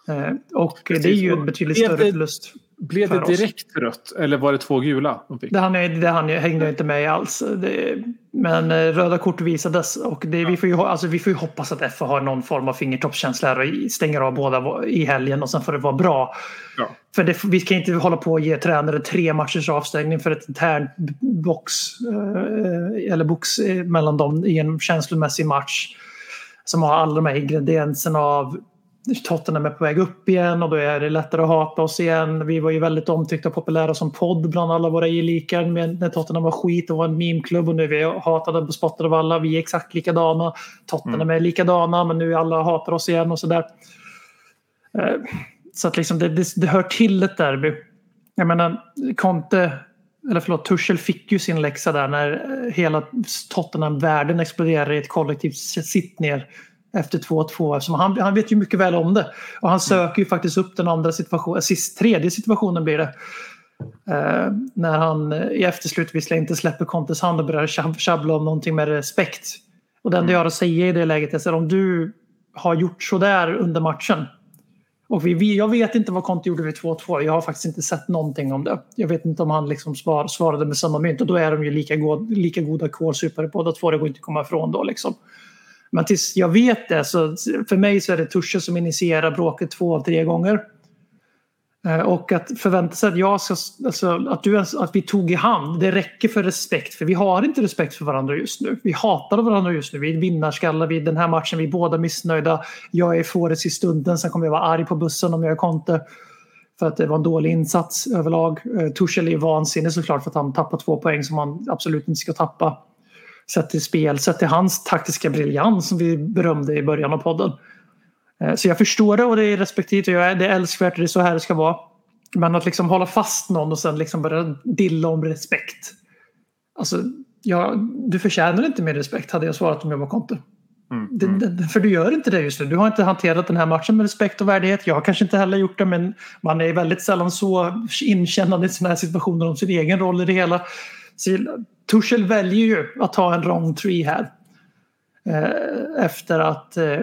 Eh, och Precis. det är ju en betydligt större förlust. Blev det direkt oss. rött eller var det två gula? De fick? Det, hängde jag inte med i alls. Det, men eh, röda kort visades och det, vi, får ju, alltså, vi får ju hoppas att FA har någon form av fingertoppskänsla och stänger av båda i helgen och sen får det vara bra. Ja. För det, vi kan inte hålla på och ge tränare tre matchers avstängning för ett internt box eh, eller box eh, mellan dem i en känslomässig match som har alla de här ingredienserna av Tottenham är på väg upp igen och då är det lättare att hata oss igen. Vi var ju väldigt omtyckta och populära som podd bland alla våra gelikar när Tottenham var skit och var en memeklubb och nu är vi hatade och bespottade av alla. Vi är exakt likadana. Tottenham mm. är likadana men nu alla hatar oss igen och sådär. Eh, så att liksom det, det, det hör till ett derby. Jag menar, Conte, eller förlåt, Tuchel fick ju sin läxa där när hela Tottenham-världen exploderade i ett kollektivt sitt ner efter 2-2 eftersom han, han vet ju mycket väl om det. Och han söker ju faktiskt upp den andra situationen, sist, tredje situationen blir det. Eh, när han i efterslut visserligen inte släpper Contes hand och börjar tjabbla om någonting med respekt. Och det enda jag har att säga i det läget är att om du har gjort sådär under matchen. Och vi, jag vet inte vad Conte gjorde vid 2-2. Jag har faktiskt inte sett någonting om det. Jag vet inte om han liksom svar, svarade med samma mynt och då är de ju lika, god, lika goda kålsupare båda två. Det går inte att komma ifrån då liksom. Men tills jag vet det så för mig så är det Tusche som initierar bråket två av tre gånger. Eh, och att förvänta sig att, jag ska, alltså, att, du, att vi tog i hand, det räcker för respekt. För vi har inte respekt för varandra just nu. Vi hatar varandra just nu. Vi är vinnarskallar. Vi, den här matchen, vi är båda missnöjda. Jag är fårets i stunden. Sen kommer jag vara arg på bussen om jag är Conte. För att det var en dålig insats överlag. Eh, Tuchel är vansinnig såklart för att han tappar två poäng som han absolut inte ska tappa. Sett till spel, sett till hans taktiska briljans som vi berömde i början av podden. Eh, Så jag förstår det och det är respektivt och jag är, det är älskvärt och det är så här det ska vara. Men att liksom hålla fast någon och sen liksom börja dilla om respekt. Alltså, ja, du förtjänar inte mer respekt hade jag svarat om jag var Conte. Det, det, för du gör inte det just nu. Du har inte hanterat den här matchen med respekt och värdighet. Jag har kanske inte heller gjort det men man är väldigt sällan så inkännande i sådana här situationer om sin egen roll i det hela. Så, Tuchel väljer ju att ta en wrong tree här. Eh, efter att eh,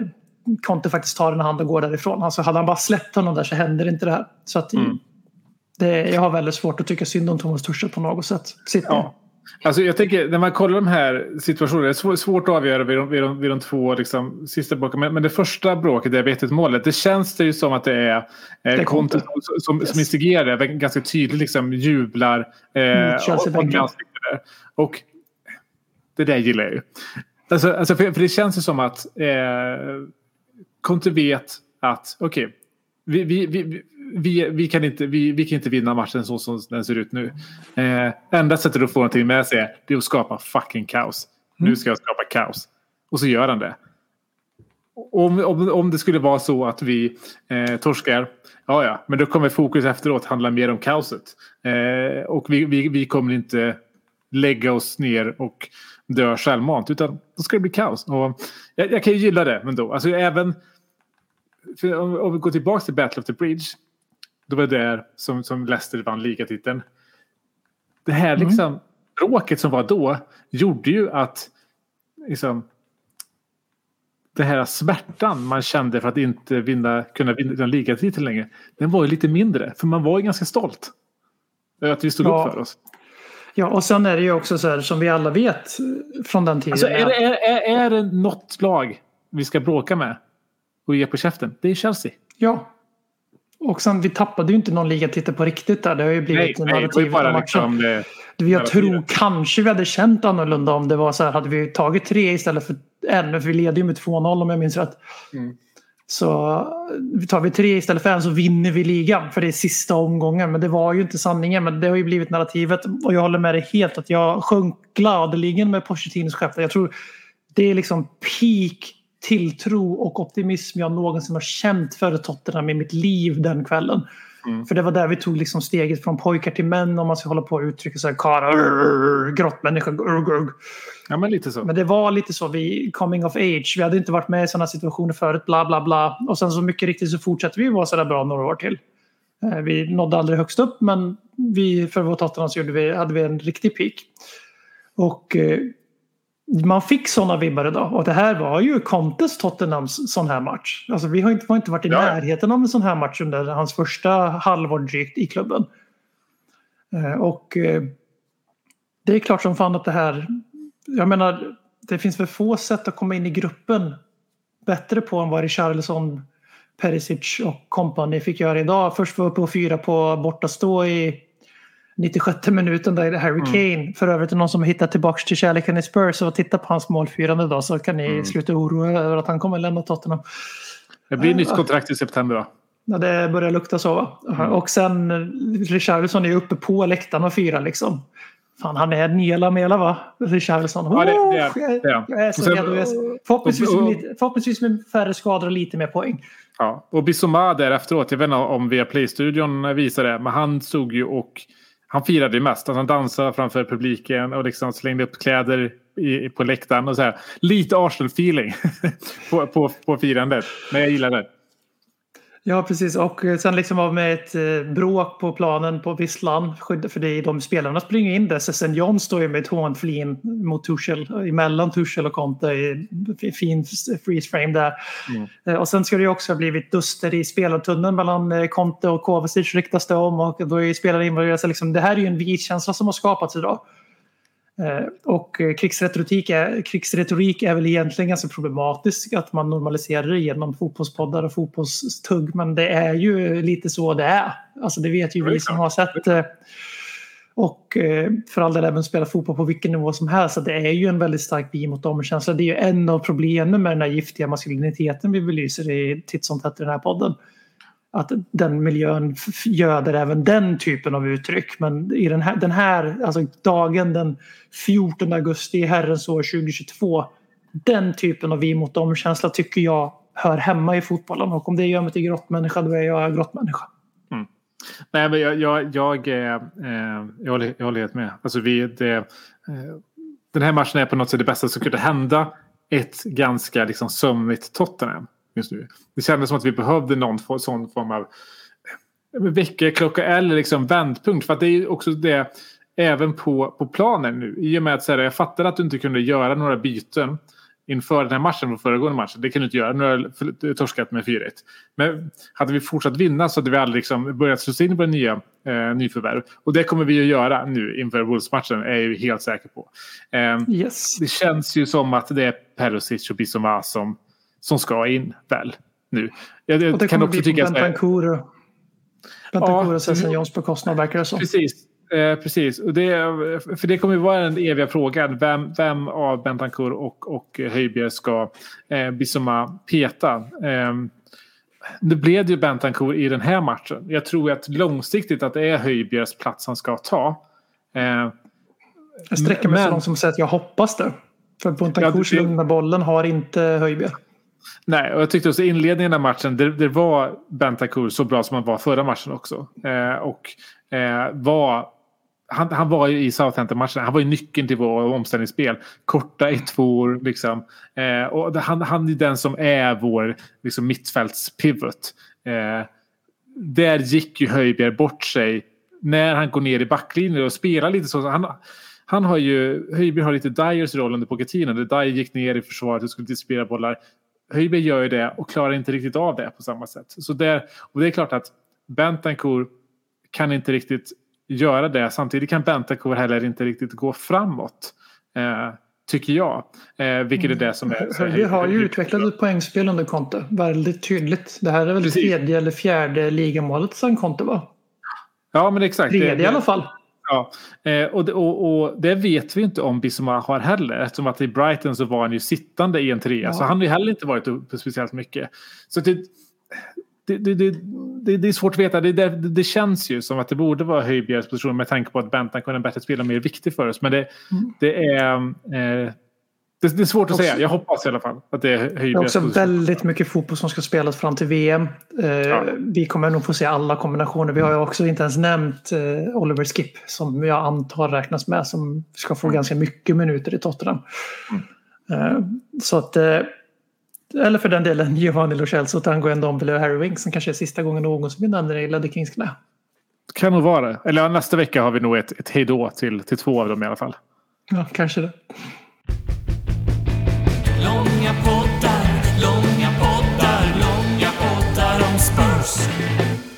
Conte faktiskt tar en hand och går därifrån. Alltså hade han bara släppt honom där så händer inte det här. Så att det, jag har väldigt svårt att tycka synd om Thomas Tuchel på något sätt. Ja. Alltså jag tänker, när man kollar de här situationerna, det är svår- svårt att avgöra vid de, vid de, vid de två liksom, sista bråken. Men, men det första bråket, det vet målet, det känns det ju som att det är eh, är Conte som, som, Yes. som instigerar, det, ganska tydligt liksom jublar. Eh, Mm, och-. Och det där gillar jag ju. Alltså, alltså för, för det känns ju som att eh, Conte vet att okej, vi, vi, vi, vi, vi, kan inte, vi, vi kan inte vinna matchen så som den ser ut nu. Eh, enda sättet att få någonting med sig är att skapa fucking kaos. Nu ska jag skapa kaos. Och så gör han det. Om, om, om det skulle vara så att vi eh, torskar, ja ja, men då kommer fokus efteråt handla mer om kaoset. Eh, och vi, vi, vi kommer inte lägga oss ner och dö självmant, utan då ska det bli kaos. Och jag, jag kan ju gilla det, men då, alltså även om, om vi går tillbaka till Battle of the Bridge. Då var det där som, som Leicester vann ligatiteln. Det här liksom, bråket som var då gjorde ju att liksom, det här smärtan man kände för att inte vinna, kunna vinna en ligatitel längre. Den var ju lite mindre, för man var ju ganska stolt. Att vi stod Ja. upp för oss. Ja, och sen är det ju också så här som vi alla vet från den tiden. Alltså, är, det, är, är, är det något lag vi ska bråka med och ge på käften? Det är Chelsea. Ja. Och sen vi tappade ju inte någon ligatitel på riktigt där. Det har ju blivit Nej, av bara matchen. liksom... Jag tror kanske vi hade känt annorlunda om det var så här. Hade vi tagit tre istället för en. För vi leder ju med 2-0 om jag minns rätt. Mm. Så tar vi tre istället för en så vinner vi ligan. För det är sista omgången. Men det var ju inte sanningen. Men det har ju blivit narrativet. Och jag håller med dig helt att jag sjönk gladeligen med Pochettinos skepp. Jag tror det är liksom peak tilltro och optimism jag någonsin har känt för Tottenham i mitt liv den kvällen. För det var där vi tog liksom steget från pojkar till män om man ska hålla på och uttrycka sig karlar, grottmänniska. grr, grr. Ja, men lite så. Men det var lite så, vi coming of age. Vi hade inte varit med i sådana situationer förut, bla bla bla. Och sen så mycket riktigt så fortsatte vi vara sådär bra några år till. Eh, Vi nådde aldrig högst upp men vi, för vår Tottenham så gjorde vi, hade vi en riktig peak. Och eh, man fick sådana vibbar idag. Och det här var ju Contes Tottenhams sån här match. Alltså vi har inte, har inte varit i ja. närheten av en sån här match under hans första halvår drygt i klubben. Eh, Och eh, det är klart som fan att det här... Jag menar, det finns väl få sätt att komma in i gruppen bättre på än vad Richarlison, Perisic och company fick göra idag. Först var uppe och fyra på bortastå i 96 minuten där är det Harry Kane. För övrigt någon som har hittat tillbaka till kärleken i Spurs och titta på hans målfirande idag så kan ni sluta oroa er över att han kommer lämna Tottenham. Det blir nytt kontrakt i september va? Ja, det börjar lukta så va? Och sen Richarlison är uppe på läktaren och fyra liksom. Fan, han är nya Lamela va? Richarlison. Ja, det- det är- det är jag, han. jag är så Och sen- redo. Jag är så- Förhoppningsvis, och- och- med lite- förhoppningsvis med färre skador och lite mer poäng. Ja. Och Bissoma där efteråt, jag vet inte om via Play-studion visar det, men han stod ju och han firade ju mest. Alltså han dansade framför publiken och liksom slängde upp kläder i, på läktaren och så här. Lite Arsenal-feeling *laughs* på, på, på firandet. Men jag gillar det. Ja, precis. Och eh, sen liksom av med ett eh, bråk på planen på Visslan. För det de spelarna springer in där. Sen John står ju med ett hånflin mot Tuchel. Emellan Tuchel och Conte. i Fin freeze frame där. Eh, Och sen ska det ju också ha blivit duster i spelartunneln mellan Conte och Kovacic ryktas det om. Och då är ju spelare involverade. Liksom, det här är ju en vi-känsla som har skapats idag. Eh, Och eh, krigsretorik är, krigsretorik är väl egentligen ganska problematisk att man normaliserar det genom fotbollspoddar och fotbollstugg. Men det är ju lite så det är. Alltså det vet ju vi som har sett eh, och för all del även spela fotboll på vilken nivå som helst. Så det är ju en väldigt stark vi mot dem-känsla. Det är ju en av problemen med den här giftiga maskuliniteten vi belyser i titt som tätt i den här podden. Att den miljön göder även den typen av uttryck. Men i den här, den här alltså dagen den 14 augusti i herrens år 2022. Den typen av vi mot dem-känsla tycker jag hör hemma i fotbollen. Och om det gör mig till grottmänniska då är jag grottmänniska. Mm. Nej, men jag, jag, jag, eh, eh, jag, håller, jag håller helt med. Alltså vi, det, eh, den här matchen är på något sätt det bästa som kunde hända ett ganska liksom, sömnigt Tottenham just nu. Det kändes som att vi behövde någon for, sån form av eh, väckarklocka eller liksom vändpunkt. För att det är ju också det även på, på planen nu. I och med att här, jag fattar att du inte kunde göra några byten inför den här matchen och föregående matchen. Det kan du inte göra. Nu har jag för- torskat med 4-1. Men hade vi fortsatt vinna så hade vi aldrig liksom börjat slå in på nya eh, nyförvärv. Och det kommer vi att göra nu inför Wolves-matchen är jag ju helt säker på. Eh, Yes. det känns ju som att det är Perisic och Bissoma som, som ska in väl nu. Jag, jag Och det kan också tycka att... Bentancur och Ja, mm. Jones på kostnad verkar det som. Precis. Eh, precis. Och det, för det kommer ju vara den eviga frågan. Vem, vem av Bentancur och, och Höjbjerg ska eh, Bissoma peta? Eh, nu blev det ju Bentancur i den här matchen. Jag tror att långsiktigt att det är Höjbjergs plats han ska ta. Eh, Jag sträcker mig så Men- långt som att säga att jag hoppas det. För Ja, Bentancurs det- lugn med bollen har inte Höjbjerg. Nej, och jag tyckte också i inledningen av matchen, det, det var Bentacur så bra som han var förra matchen också. Eh, och eh, var, han, han var ju i Southampton-matchen, han var ju nyckeln till vår omställningsspel. Korta i tvåor liksom. Eh, och det- han, han är den som är vår liksom, mittfältspivot. Eh, där gick ju Höjbjerg bort sig när han går ner i backlinjen och spelar lite så. Han, han har ju, Höjbjerg har lite Dyers roll under Pochettino. Där Dyer gick ner i försvaret och skulle distribuera bollar. Höjberg gör ju det och klarar inte riktigt av det på samma sätt. Så det, och det är klart att Bentancur kan inte riktigt göra det. Samtidigt kan Bentancur heller inte riktigt gå framåt. Eh, tycker jag. Eh, vilket är det som är... så Höjbjerg har ju utvecklat ett poängspel under Conte. Väldigt tydligt. Det här är väl Precis. tredje eller fjärde ligamålet sen Conte va? Ja, men exakt. Det- Tredje det- i alla fall. Ja, eh, och, det- och, och det vet vi inte om Bissoma har heller. Eftersom att i Brighton så var han ju sittande i en trea. Ja. Så han har ju heller inte varit uppe speciellt mycket. Så det, det, det, det, det, är svårt att veta. Det, det, känns ju som att det borde vara Höjbjergs position med tanke på att Bentan kunde bättre spela mer viktig för oss. Men det, det är... Eh, det, det är svårt att Också- säga. Jag hoppas i alla fall att det är Det är också väldigt mycket fotboll som ska spelas fram till VM. Eh, Ja. Vi kommer nog få se alla kombinationer. Vi har ju också inte ens nämnt eh, Oliver Skip som jag antar räknas med som ska få ganska mycket minuter i Tottenham. Eh, så att, eh, eller för den delen *laughs* Giovanni Lo Celso, Tango Ndombele och Harry Winks som kanske är sista gången någonsin vi nämner det i Ledder Kings knä. Kan nog vara det. Eller nästa vecka har vi nog ett, ett hejdå till, till två av dem i alla fall. Ja, kanske det. Långa poddar, långa poddar, långa poddar om Spurs.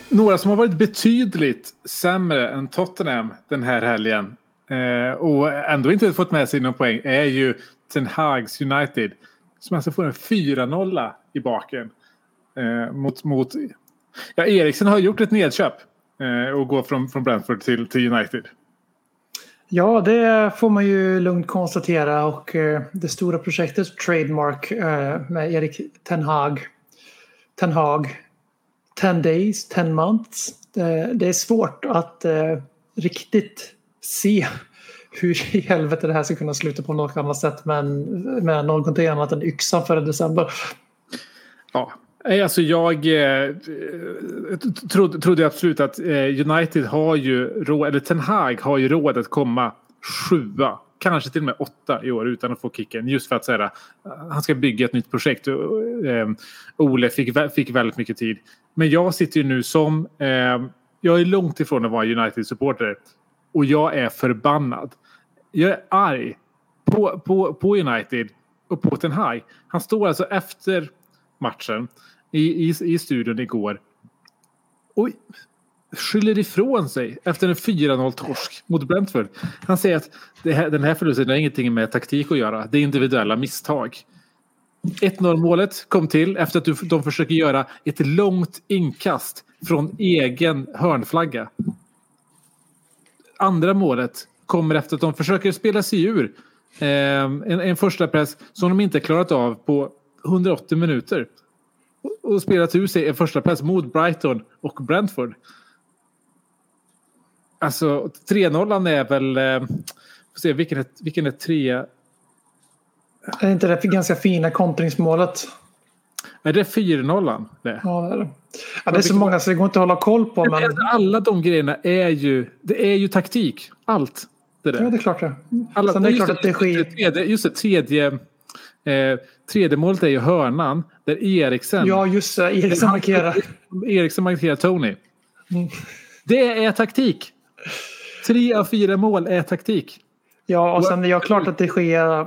Några som har varit betydligt sämre än Tottenham den här helgen eh, och ändå inte fått med sig någon poäng är ju Ten Hags United. Som alltså får en 4-0 i baken. Eh, mot, mot, ja, Eriksen har gjort ett nedköp eh, och går från, från Brentford till, till United. Ja, det får man ju lugnt konstatera och eh, det stora projektet Trademark eh, med Erik Ten Hag. Ten Hag. 10 days, 10 months. Eh, det, är svårt att riktigt se hur i helvete det här ska kunna sluta på något annat sätt men med någonting annat än yxan före december. Ja, Nej, alltså jag eh, trodde, trodde absolut att eh, United har ju råd, eller Ten Hag har ju råd att komma sjua, kanske till och med åtta i år utan att få kicken. Just för att säga eh, han ska bygga ett nytt projekt. Och, eh, Ole fick, fick väldigt mycket tid. Men jag sitter ju nu som, eh, jag är långt ifrån att vara United-supporter och jag är förbannad. Jag är arg på, på, på United och på Ten Hag. Han står alltså efter matchen i, i, i studion igår. Och skyller ifrån sig efter en 4-0 torsk mot Brentford. Han säger att här, den här förlusten har ingenting med taktik att göra. Det är individuella misstag. 1-0 målet kom till efter att de försöker göra ett långt inkast från egen hörnflagga. Andra målet kommer efter att de försöker spela sig ur eh, en, en första press som de inte klarat av på 180 minuter. Och, spelat ur sig en första press mot Brighton och Brentford. Alltså 3-0 är väl... Eh, får se, vilken är, vilken är tre... Är inte det ganska fina kontringsmålet? Är det 4-0 det? Ja, det är det. Ja, det är så många så det går inte att hålla koll på. Men... Alla de grejerna är ju, det är ju taktik. Allt. Det där. Ja, det är klart det. Alla, Sen är det klart att det sker... Tredje, just det, tredje, eh, tredje målet är ju hörnan. Där Eriksen... Ja, just det. Eriksen markerar. *laughs* Eriksen markerar Tony. Mm. Det är taktik. Tre av fyra mål är taktik. Ja, och sen är det klart att det sker...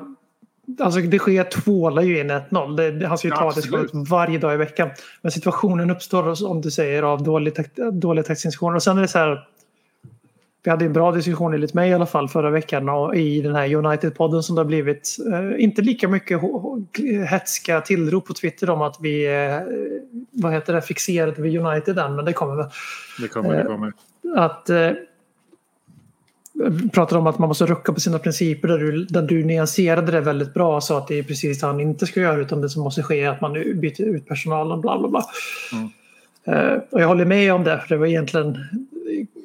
Alltså det sker tvålar ju in 1-0. Det, han ska ju ta det varje dag i veckan. Men situationen uppstår, om du säger, av dålig, takt, dåliga. Och sen är det så här... Vi hade en bra diskussion enligt mig i alla fall förra veckan och i den här United-podden som det har blivit. Eh, inte lika mycket hetska tillrop på Twitter om att vi eh, vad heter det, fixerade vid United än, men det kommer väl. Det kommer, det kommer. Att eh, pratar om att man måste rucka på sina principer där du, där du nyanserade det väldigt bra så att det är precis det han inte ska göra utan det som måste ske är att man byter ut personalen bla bla bla. Eh, och jag håller med om det för det var egentligen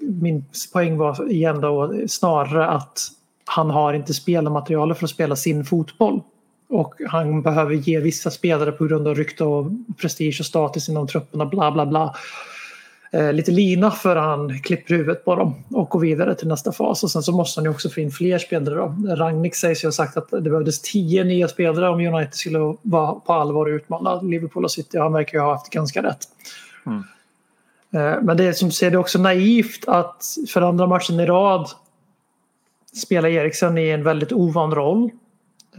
min poäng var igen då snarare att han har inte spelarmaterialet för att spela sin fotboll. Och han behöver ge vissa spelare på grund av rykte och prestige och status inom trupperna bla bla bla eh, lite lina för han klipper huvudet på dem och går vidare till nästa fas. Och sen så måste han ju också få in fler spelare. Då. Rangnick sägs ju ha sagt att det behövdes tio nya spelare om United skulle vara på allvar och utmana Liverpool och City. Han verkar ju ha haft ganska rätt. Mm. Eh, Men det är som ser det också naivt att för andra matchen i rad spela Eriksen i en väldigt ovan roll.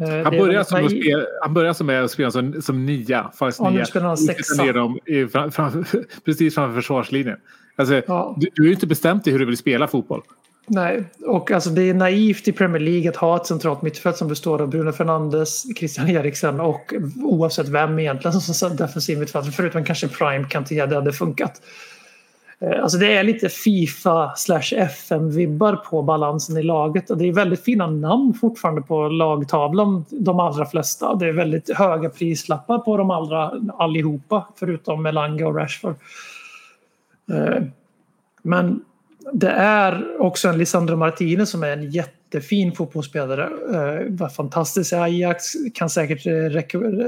Eh, är Han börjar, som att spela, han börjar som med att spela som, som nia. Falsk Ja, nia. spelar han sexa. ner dem i, fram, fram, *laughs* precis framför försvarslinjen. Alltså, Ja. du, du har ju inte bestämt dig hur du vill spela fotboll. Nej, och alltså det är naivt i Premier League att ha ett centralt mittfält som består av Bruno Fernandes, Christian Eriksen och oavsett vem egentligen som som defensiv mittfältare förutom kanske Prime Kanté, det hade funkat. Eh, alltså det är lite Fifa slash FM-vibbar på balansen i laget och det är väldigt fina namn fortfarande på lagtavlan, de allra flesta. Det är väldigt höga prislappar på de allra allihopa förutom Melanga och Rashford. Eh, men det är också en Lisandro Martinez som är en jättefin fotbollsspelare. Eh, Var fantastisk i Ajax, kan säkert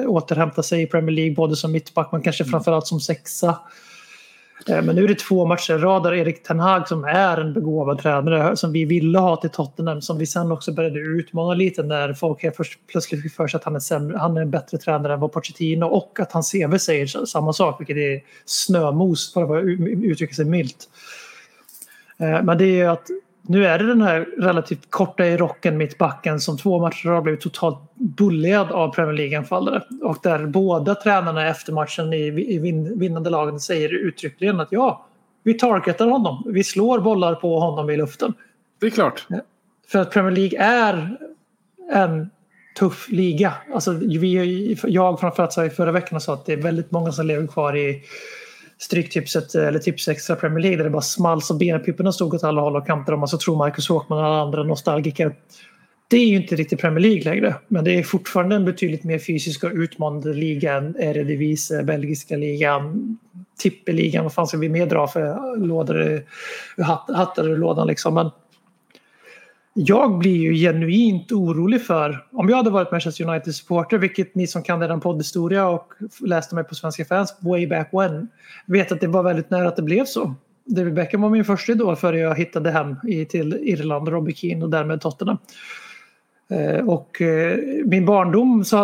återhämta sig i Premier League både som mittback men kanske framförallt som sexa. Eh, men nu är det två matcher i rad där Erik Ten Hag som är en begåvad tränare som vi ville ha till Tottenham som vi sen också började utmana lite när folk helt först plötsligt fick för sig att han är, sämre, han är en bättre tränare än vad Pochettino och att hans CV säger samma sak vilket är snömos för att uttrycka sig milt. Eh, men det är ju att nu är det den här relativt korta i rocken mittbacken som två matcher har blivit totalt bulliad av Premier League-anfallare. Och där båda tränarna efter matchen i, i vin, vinnande lagen säger uttryckligen att ja, vi targetar honom. Vi slår bollar på honom i luften. Det är klart. För att Premier League är en tuff liga. Alltså, vi, jag framförallt sa i förra veckan sa att det är väldigt många som lever kvar i Stryktipset eller Tips Extra Premier League där det bara small så benpipporna stod åt alla håll och kanter och man så tror Marcus Håkman och alla andra nostalgiker. Det är ju inte riktigt Premier League längre men det är fortfarande en betydligt mer fysisk och utmanande liga än Eredivisie, belgiska ligan, tippeligan, vad fan ska vi mer dra för lådor, ur hattar ur lådan liksom. Men jag blir ju genuint orolig för, om jag hade varit Manchester United-supporter, vilket ni som kan er poddhistoria och läste mig på Svenska fans way back when, vet att det var väldigt nära att det blev så. David Beckham var min första idol före jag hittade hem till Irland, Robbie Keane och därmed Tottenham. Eh, och eh, min barndom så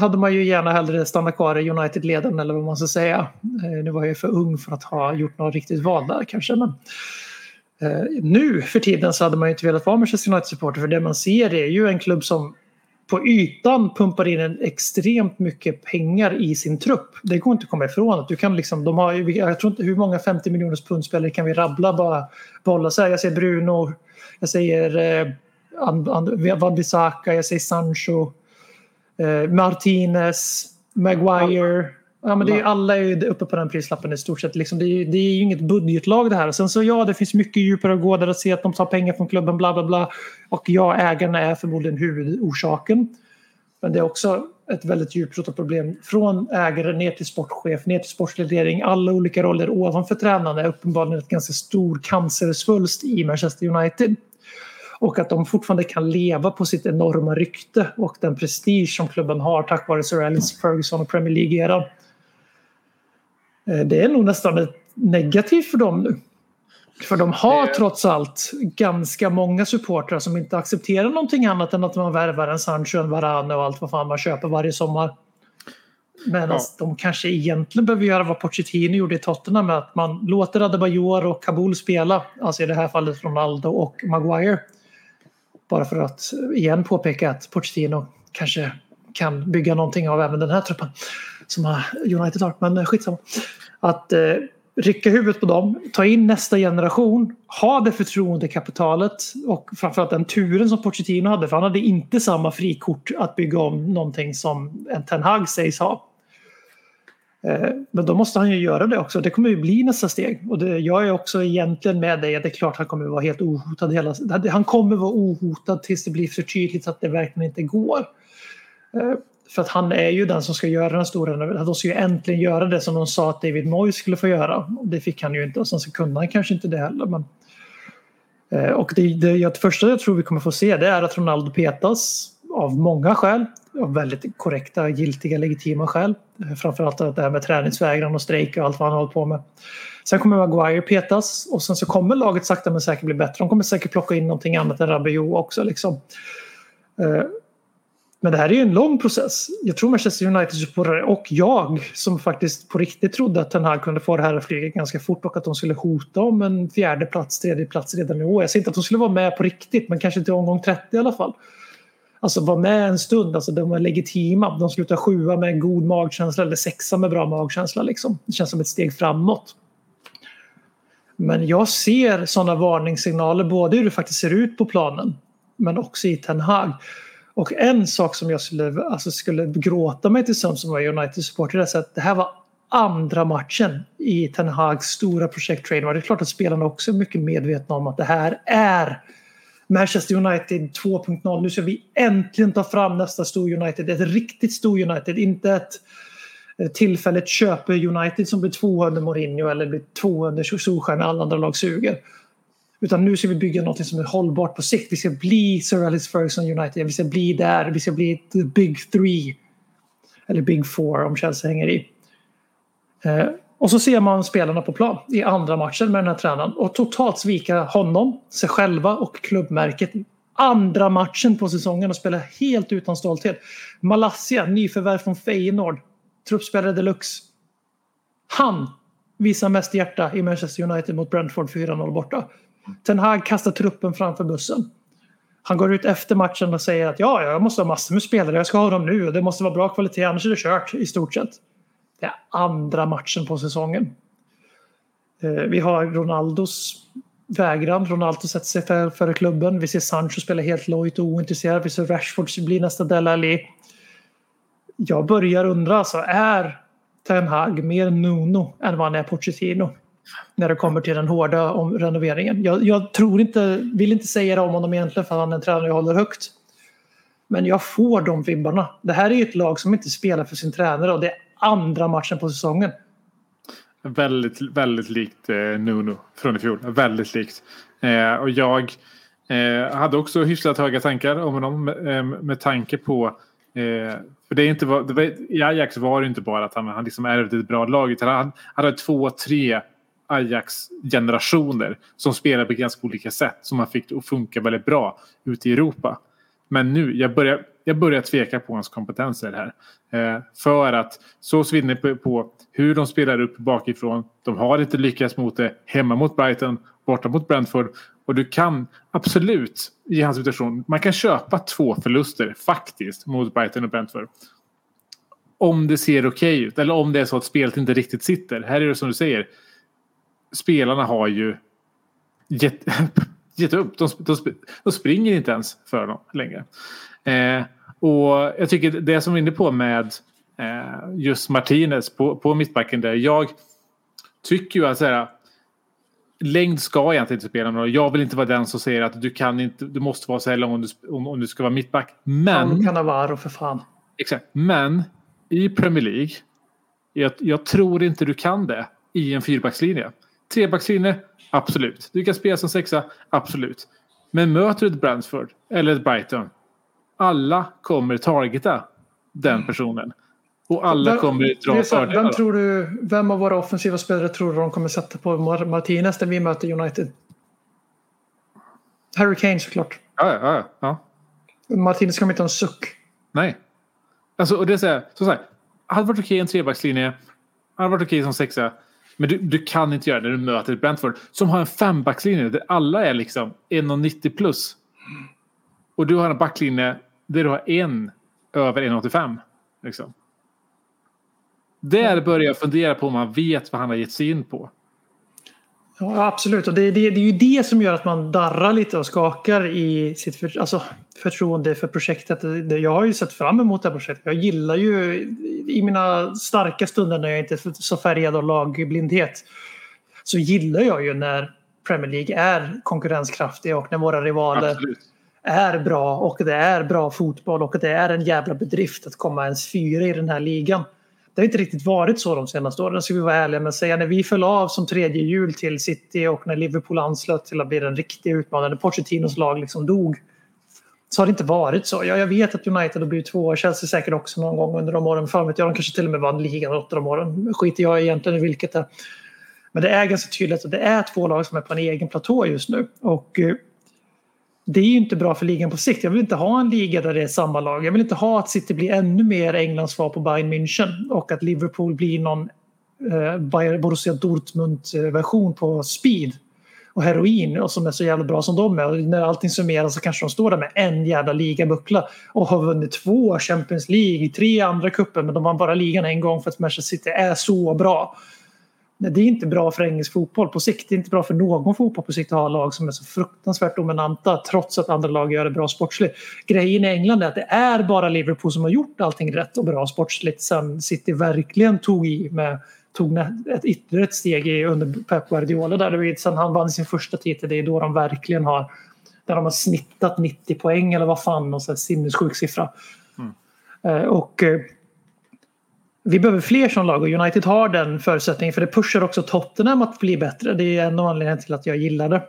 hade- man ju gärna hellre stannat kvar i United-leden eller vad man ska säga. Eh, nu var jag ju för ung för att ha gjort något riktigt val där kanske. Men Eh, nu för tiden så hade man ju inte velat vara Manchester United-supporter för det man ser är ju en klubb som på ytan pumpar in en extremt mycket pengar i sin trupp. Det går inte att komma ifrån. Att du kan liksom, de har, jag tror inte hur många 50 miljoners pundspelare kan vi rabbla bara bolla så här. Jag säger Bruno, jag säger eh, Van Bissaka, jag säger Sancho, eh, Martinez, Maguire. Ja, men det är, alla är uppe på den prislappen i stort sett. Liksom, det, är, det är ju inget budgetlag det här. Sen så ja, det finns mycket djupare att gå där att se att de tar pengar från klubben, bla bla bla. Och ja, ägarna är förmodligen huvudorsaken. Men det är också ett väldigt djupt problem. Från ägare ner till sportchef, ner till sportledering, alla olika roller ovanför tränarna är uppenbarligen ett ganska stor cancersvulst i Manchester United. Och att de fortfarande kan leva på sitt enorma rykte och den prestige som klubben har tack vare Sir Alex Ferguson och Premier League-eran. Eh, det är nog nästan negativt för dem nu. För de har trots allt ganska många supportrar som inte accepterar någonting annat än att man värvar en Sancho, en Varane och allt vad fan man köper varje sommar. Men ja. de kanske egentligen behöver göra vad Pochettino gjorde i Tottenham med att man låter Adebayor och Kabul spela. Alltså i det här fallet Ronaldo och Maguire. Bara för att igen påpeka att Pochettino kanske kan bygga någonting av även den här truppen som United har. Men eh, skitsamma. Att eh, rycka huvudet på dem, ta in nästa generation, ha det förtroendekapitalet och framförallt den turen som Pochettino hade för han hade inte samma frikort att bygga om någonting som en Ten Hag sägs ha. Eh, men då måste han ju göra det också. Det kommer ju bli nästa steg. Och det, jag är också egentligen med dig. Det är klart han kommer vara helt ohotad. Hela, han kommer vara ohotad tills det blir för tydligt att det verkligen inte går. Eh, för att han är ju den som ska göra den stora De ska ju äntligen göra det som de sa att David Moyes skulle få göra. Det fick han ju inte och sen så kunde han kanske inte det heller. Men, eh, och det, det, det första jag tror vi kommer få se det är att Ronaldo petas av många skäl. Av väldigt korrekta, giltiga, legitima skäl. Eh, framförallt det här med träningsvägran och strejk och allt vad han håller på med. Sen kommer Maguire petas och sen så kommer laget sakta men säkert bli bättre. De kommer säkert plocka in någonting annat än Rabiot också. Liksom. Eh, men det här är ju en lång process. Jag tror Manchester United-supportrar och jag som faktiskt på riktigt trodde att Ten Hag kunde få det här att flyga ganska fort och att de skulle hota om en fjärde plats, tredje plats redan i år. Jag säger inte att de skulle vara med på riktigt, men kanske till omgång 30 i alla fall. Alltså vara med en stund, alltså de är legitima. De slutar sjua med en god magkänsla eller sexa med bra magkänsla. Liksom. Det känns som ett steg framåt. Men jag ser sådana varningssignaler både hur det faktiskt ser ut på planen men också i Ten Hag. Och en sak som jag skulle, alltså skulle gråta mig till som, som var United-supporter är att det här var andra matchen i Ten Hags stora projekt Trademark. Det är klart att spelarna också är mycket medvetna om att det här är Manchester United 2.0. Nu ska vi äntligen ta fram nästa stor United. Ett riktigt stor United, inte ett eh, tillfälligt köper United som blir två under Mourinho eller blir två under Solskjaer när alla andra lag suger. Utan nu ska vi bygga något som är hållbart på sikt. Vi ska bli Sir Alex Ferguson United. Vi ska bli där. Vi ska bli the big three. Eller big four om Chelsea hänger i. Eh, och så ser man spelarna på plan i andra matchen med den här tränaren och totalt svika honom, sig själva och klubbmärket. Andra matchen på säsongen och spela helt utan stolthet. Malaysia, nyförvärv från Feyenoord, truppspelare deluxe. Han visar mest hjärta i Manchester United mot Brentford 4-0 borta. Ten Hag kastar truppen framför bussen. Han går ut efter matchen och säger att ja, jag måste ha massor med spelare, jag ska ha dem nu och det måste vara bra kvalitet, annars är det kört i stort sett. Det är andra matchen på säsongen. Eh, vi har Ronaldos vägran. Ronaldo sätter sig före för klubben. Vi ser Sancho spela helt lojt och ointresserad. Vi ser Rashford bli nästa Dele Alli. Jag börjar undra, så är Ten Hag mer Nuno än vad han är Pochettino? När det kommer till den hårda om renoveringen. Jag, jag, tror inte, vill inte säga det om honom egentligen för han är en tränare jag håller högt. Men jag får de vibbarna. Det här är ett lag som inte spelar för sin tränare och det är andra matchen på säsongen. Väldigt, väldigt likt eh, Nuno från i fjol. Väldigt likt. Eh, och jag eh, hade också hyfsat höga tankar om honom med, eh, med tanke på eh, för det är inte, det var, I Ajax var det inte bara att han, han liksom ärvde ett bra lag. Utan han, han hade två, tre Ajax-generationer som spelar på ganska olika sätt som man fick att funka väldigt bra ute i Europa. Men nu, jag börjar, jag börjar tveka på hans kompetenser här. Eh, för att så svinner på, på hur de spelar upp bakifrån. De har inte lyckats mot det hemma mot Brighton borta mot Brentford. Och du kan absolut i hans situation, man kan köpa två förluster faktiskt mot Brighton och Brentford. Om det ser okej ut eller om det är så att spelet inte riktigt sitter. Här är det som du säger. Spelarna har ju gett, *laughs* gett upp. De, de, de, springer inte ens för dem längre. Eh, och jag tycker det som vi är inne på med eh, just Martinez på, på mittbacken där. Jag tycker ju att så här, längd ska egentligen inte spela någon Jag vill inte vara den som säger att du kan inte, du måste vara så här lång om du, om, om du ska vara mittback. Men... Cannavaro för fan. Exakt. Men i Premier League. Jag, jag tror inte du kan det i en fyrbackslinje. Trebackslinje, absolut. Du kan spela som sexa, absolut. Men möter du ett Brentford eller ett Brighton. Alla kommer targeta den mm. personen. Och alla vem, kommer dra fördelar. Vem, tror du, vem av våra offensiva spelare tror du de kommer sätta på Martinez när vi möter United? Harry Kane såklart. Ja, ja, ja. Martinez kommer inte ha en suck. Nej. Alltså, och det är så här, så, så här, hade varit okej okay, en trebackslinje. Hade varit okej okay som sexa. Men du, du, kan inte göra det när du möter ett Brentford som har en fembackslinje där alla är liksom 1,90 plus. Och du har en backlinje där du har en över 1,85. Liksom. Där börjar jag fundera på om man vet vad han har gett sig in på. Ja, absolut. Och det, det, det är ju det som gör att man darrar lite och skakar i sitt för, alltså, förtroende för projektet. Jag har ju sett fram emot det här projektet. Jag gillar ju i mina starka stunder när jag inte är så färgad av lagblindhet så gillar jag ju när Premier League är konkurrenskraftig och när våra rivaler absolut. är bra och det är bra fotboll och det är en jävla bedrift att komma ens fyra i den här ligan. Det har inte riktigt varit så de senaste åren, ska vi vara ärliga med att säga. När vi föll av som tredje hjul till City och när Liverpool anslöt till att bli den riktiga utmanaren, när Pochettinos lag liksom dog, så har det inte varit så. Ja, jag vet att United har blivit tvåa, Chelsea säkert också någon gång under de åren. Fan vet jag, de kanske till och med vann ligan åtta de åren. Skiter jag egentligen i vilket det är. Men det är ganska tydligt att det är två lag som är på en egen platå just nu. Och eh, det är ju inte bra för ligan på sikt. Jag vill inte ha en liga där det är samma lag. Jag vill inte ha att City blir ännu mer Englands svar på Bayern München och att Liverpool blir någon eh, Borussia Dortmund-version på speed och heroin och som är så jävla bra som de är. Och när allting summeras så kanske de står där med en jävla ligabuckla och har vunnit två Champions League, tre andra cuper. men de vann bara ligan en gång för att Manchester City är så bra. Det är inte bra för engelsk fotboll på sikt. Det är inte bra för någon fotboll på sikt att ha lag som är så fruktansvärt dominanta trots att andra lag gör det bra sportsligt. Grejen i England är att det är bara Liverpool som har gjort allting rätt och bra sportsligt sen City verkligen tog i med tog ett ytterligare ett steg under Pep Guardiola. Där sen han vann sin första titel, det är då de verkligen har där de har snittat 90 poäng eller vad fan, någon sinnessjuk siffra. Mm. Eh, och eh, vi behöver fler som lag och United har den förutsättningen för det pushar också Tottenham att bli bättre. Det är en av anledningarna till att jag gillar det.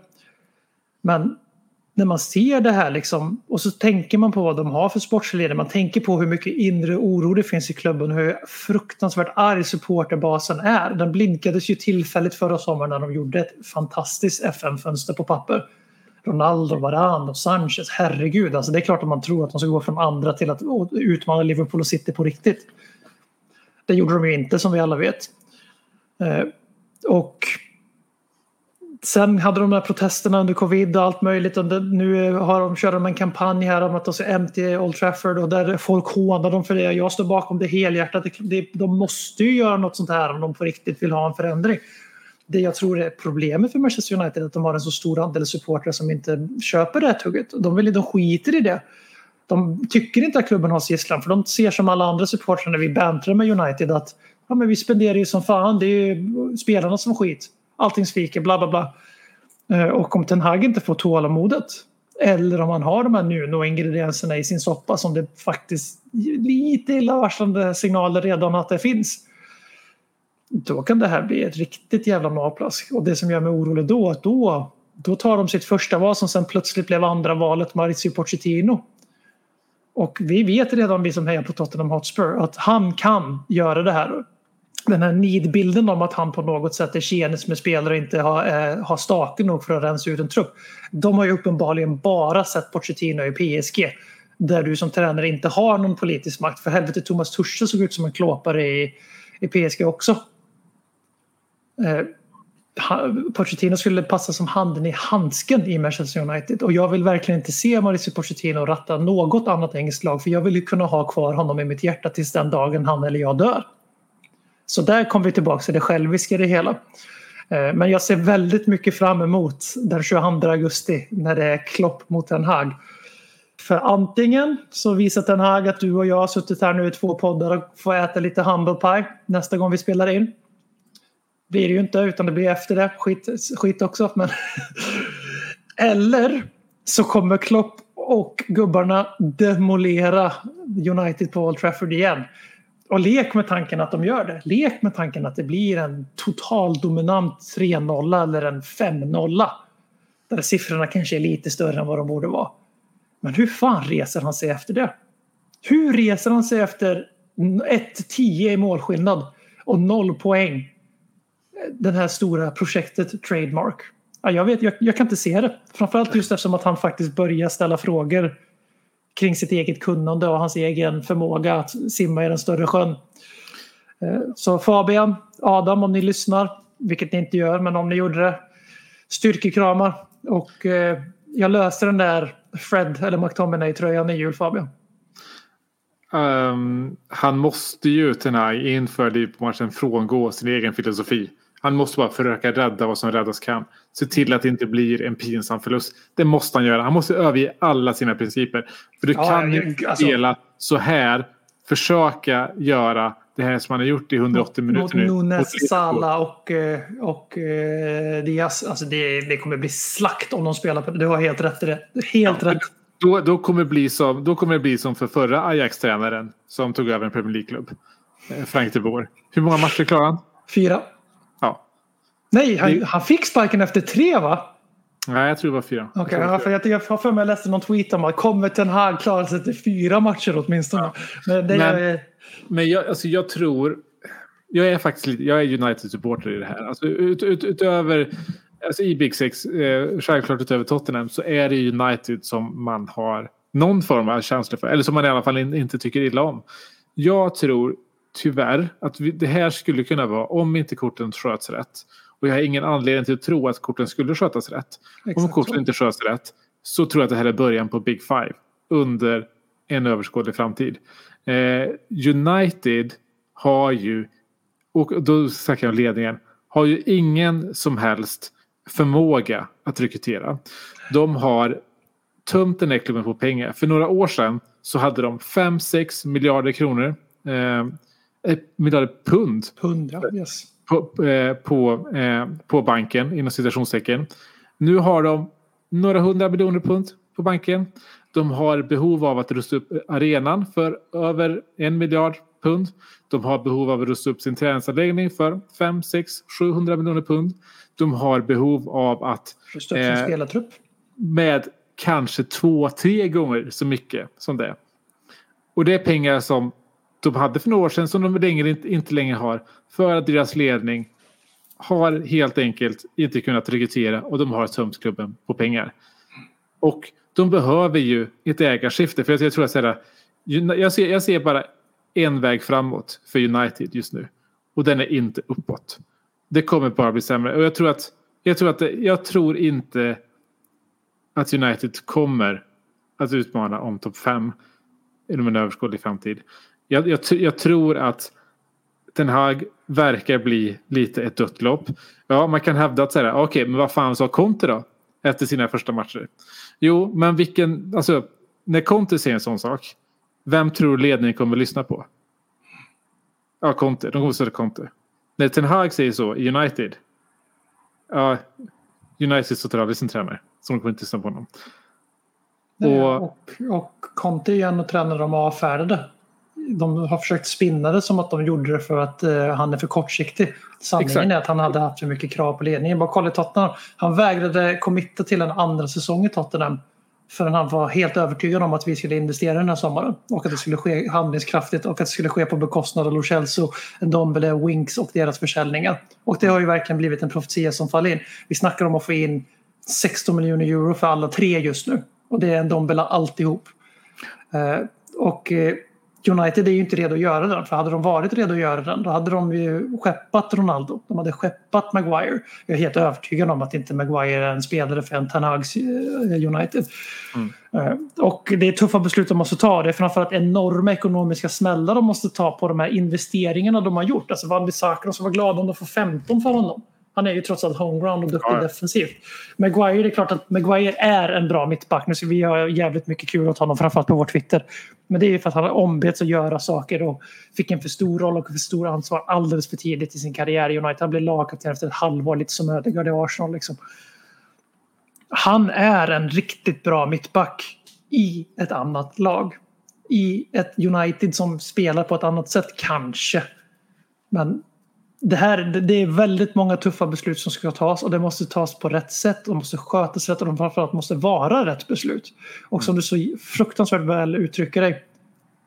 Men när man ser det här liksom, och så tänker man på vad de har för sportsledare. Man tänker på hur mycket inre oro det finns i klubben och hur fruktansvärt arg supporterbasen är. Den blinkades ju tillfälligt förra sommaren när de gjorde ett fantastiskt FM-fönster på papper. Ronaldo, Varane och Sanchez, herregud. Alltså det är klart att man tror att de ska gå från andra till att utmana Liverpool och City på riktigt. Det gjorde de ju inte som vi alla vet. Eh, och sen hade de de här protesterna under covid och allt möjligt. Och nu har de, kör de en kampanj här om att de ska empty Old Trafford och där folk hånar dem för det. Jag står bakom det helhjärtat. De måste ju göra något sånt här om de på riktigt vill ha en förändring. Det jag tror är problemet för Manchester United är att de har en så stor andel supportrar som inte köper det här tugget. De, vill, de skiter i det de tycker inte att klubben har gisslan för de ser som alla andra supportrar när vi bantrar med United att ja, men vi spenderar ju som fan, det är ju spelarna som skit. Allting sviker, bla bla bla. Eh, och om Ten Hag inte får tålamodet eller om man har de här Nuno-ingredienserna i sin soppa som det faktiskt lite illavarslande signaler redan att det finns. Då kan det här bli ett riktigt jävla magplask. Och det som gör mig orolig då, att då, då tar de sitt första val som sen plötsligt blev andra valet, Mauricio Pochettino. Och vi vet redan, vi som hejar på Tottenham Hotspur, att han kan göra det här. Den här nidbilden om att han på något sätt är tjenis med spelare och inte har, eh, har stake nog för att rensa ut en trupp. De har ju uppenbarligen bara sett Pochettino i PSG. Där du som tränare inte har någon politisk makt. För helvete, Thomas Tuchel såg ut som en klåpare i, i PSG också. Eh, Pochettino skulle passa som handen i handsken i Manchester United. Och jag vill verkligen inte se Mauricio Pochettino ratta något annat engelskt lag. För jag vill ju kunna ha kvar honom i mitt hjärta tills den dagen han eller jag dör. Så där kommer vi tillbaka till det själviska i det hela. Eh, men jag ser väldigt mycket fram emot den 22 augusti när det är Klopp mot Den Haag. För antingen så visar Den Haag att du och jag har suttit här nu i två poddar och får äta lite humble pie nästa gång vi spelar in. Blir det ju inte utan det blir efter det. Skit, skit också. Men Eller så kommer Klopp och gubbarna demolera United på Old Trafford igen. Och lek med tanken att de gör det. Lek med tanken att det blir en total dominant 3-0 eller en 5-0. Där siffrorna kanske är lite större än vad de borde vara. Men hur fan reser han sig efter det? Hur reser han sig efter 1-10 i målskillnad och 0 poäng? Det här stora projektet Trademark. Ja, jag, vet, jag, jag, kan inte se det. Framförallt just eftersom att han faktiskt börjar ställa frågor kring sitt eget kunnande och hans egen förmåga att simma i den större sjön. Eh, så Fabian, Adam om ni lyssnar, vilket ni inte gör, men om ni gjorde det. Styrkekramar och eh, jag löser den där Fred eller McTominay-tröjan i jul Fabian. Um, han måste ju Tenai, inför Liverpool-matchen frångå sin egen filosofi. Han måste bara försöka rädda vad som räddas kan. Se till att det inte blir en pinsam förlust. Det måste han göra. Han måste överge alla sina principer. För du ja, kan inte alltså... spela så här. Försöka göra det här som han har gjort i 180 mot, minuter nu. Mot Nunes, Salah och, eh, och eh, Diaz. Alltså det, det kommer bli slakt om de spelar på det. Du har helt rätt i det. Helt ja, rätt. Då, då, kommer det bli som, då kommer det bli som för förra Ajax-tränaren som tog över en Premier League-klubb. Eh, Frank de Boer. Hur många matcher klarade han? Fyra. Nej, han, han fick sparken efter tre va? Nej, jag tror det var fyra. Okay, jag, för jag, jag har för mig jag läste någon tweet om att kommer Ten Hag klara sig till fyra matcher åtminstone. Ja. Men, det men, är... men jag, alltså jag tror... Jag är faktiskt lite, jag är United-supporter i det här. Alltså ut, ut, utöver alltså i Big Six, eh, självklart utöver Tottenham, så är det United som man har någon form av känsla för. Eller som man i alla fall in, inte tycker illa om. Jag tror tyvärr att vi, det här skulle kunna vara, om inte korten sköts rätt, och jag har ingen anledning till att tro att korten skulle skötas rätt. Exakt Om korten inte sköts rätt så tror jag att det här är början på Big Five under en överskådlig framtid. Eh, United har ju, och då snackar jag om ledningen, har ju ingen som helst förmåga att rekrytera. De har tömt den här klubben på pengar. För några år sedan så hade de 5-6 miljarder kronor. Eh, miljarder pund. Pund, ja. Yes på, eh, på, eh, på banken inom citationstecken. Nu har de några hundra miljoner pund på banken. De har behov av att rusta upp arenan för över en miljard pund. De har behov av att rusta upp sin träningsanläggning för 5, 6, 700 miljoner pund. De har behov av att... Rusta upp sin eh, spelartrupp. Med kanske två, tre gånger så mycket som det. Och det är pengar som de hade för några år sedan som de längre, inte längre har. För att deras ledning har helt enkelt inte kunnat rekrytera och de har tömt klubben på pengar. Och de behöver ju ett ägarskifte. För jag, tror att säga, jag, ser, jag ser bara en väg framåt för United just nu. Och den är inte uppåt. Det kommer bara bli sämre. Och jag tror att jag tror, att jag tror inte att United kommer att utmana om topp 5 inom en överskådlig framtid. Jag, jag, jag, tror att Den Hag verkar bli lite ett dött lopp. Ja, man kan hävda att säga okej, okay, men vad fan sa Conte då? Efter sina första matcher. Jo, men vilken, alltså när Conte säger en sån sak. Vem tror ledningen kommer att lyssna på? Ja, Conte. De kommer att säga Conte. När Ten Hag säger så i United. Ja, United så tar aldrig sin tränare. Så de kommer inte lyssna på honom. Och, och, och Conte är ju en tränare de avfärdade de har försökt spinna det som att de gjorde det för att uh, han är för kortsiktig. Sanningen Exakt. är att han hade haft för mycket krav på ledningen. Bara kolla Tottenham. Han vägrade committa till en andra säsong i Tottenham. Förrän han var helt övertygad om att vi skulle investera den här sommaren. Och att det skulle ske handlingskraftigt och att det skulle ske på bekostnad av Lo Celso, Ndombele, Winks och deras försäljningar. Och det har ju verkligen blivit en profetia som faller in. Vi snackar om att få in 16 miljoner euro för alla tre just nu. Och det är Ndombele alltihop. Uh, och uh, United är ju inte redo att göra den. För hade de varit redo att göra den då hade de ju skeppat Ronaldo. De hade skeppat Maguire. Jag är helt övertygad om att inte Maguire är en spelare för en Ten Hags eh, United. Mm. Och det är tuffa beslut de måste ta. Det är framförallt enorma ekonomiska smällar de måste ta på de här investeringarna de har gjort. Alltså Van Bissaka, som var glada om de får 15 för honom. Han är ju trots allt homeground och duktig ja. defensivt. Maguire, det är klart att Maguire är en bra mittback. Nu ska vi ha jävligt mycket kul åt honom, framförallt på vår Twitter. Men det är ju för att han har ombetts att göra saker och fick en för stor roll och för stor ansvar alldeles för tidigt i sin karriär i United. Han blev lagkapten efter ett halvår, lite som Ödegaard i Arsenal. Liksom. Han är en riktigt bra mittback i ett annat lag. I ett United som spelar på ett annat sätt, kanske. Men det, här, det är väldigt många tuffa beslut som ska tas och det måste tas på rätt sätt. De måste skötas rätt och de framförallt måste vara rätt beslut. Och som du så fruktansvärt väl uttrycker dig.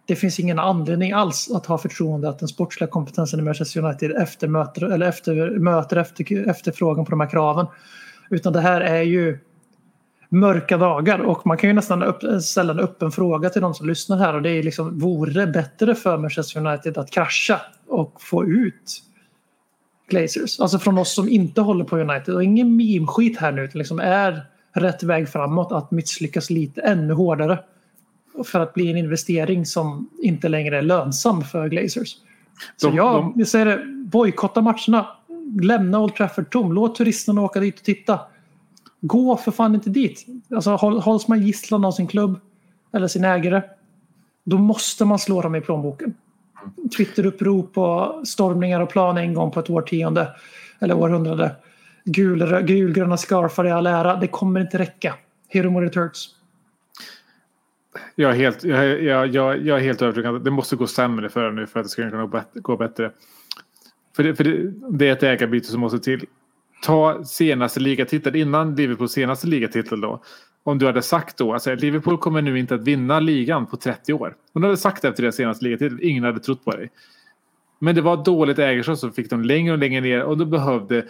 Det finns ingen anledning alls att ha förtroende att den sportsliga kompetensen i Manchester United efter möter, eller efter, möter efter, efterfrågan på de här kraven. Utan det här är ju mörka dagar och man kan ju nästan upp, ställa en öppen fråga till de som lyssnar här och det är liksom vore det bättre för Manchester United att krascha och få ut Glazers. Alltså från oss som inte håller på United. Och ingen meme-skit här nu. Utan liksom är rätt väg framåt att misslyckas lite ännu hårdare. För att bli en investering som inte längre är lönsam för Glazers. Så de, jag, jag säger det, bojkotta matcherna. Lämna Old Trafford tom. Låt turisterna åka dit och titta. Gå för fan inte dit. Alltså, hålls man gisslan av sin klubb eller sin ägare. Då måste man slå dem i plånboken. Twitterupprop och stormningar och plan en gång på ett årtionde eller århundrade. Gul, gulgröna scarfar i all ära, det kommer inte räcka. Hero More Turks. Jag är helt, jag, jag, jag, jag är helt övertygad att det måste gå sämre för nu för att det ska kunna gå bättre. För det, för det, det är ett ägarbyte som måste till. Ta senaste ligatiteln innan Liverpools senaste ligatitel då om du hade sagt då, alltså Liverpool kommer nu inte att vinna ligan på 30 år. Om du hade sagt det efter det senaste ligatiteln, ingen hade trott på dig. Men det var dåligt ägarskap så fick de längre och längre ner och då behövde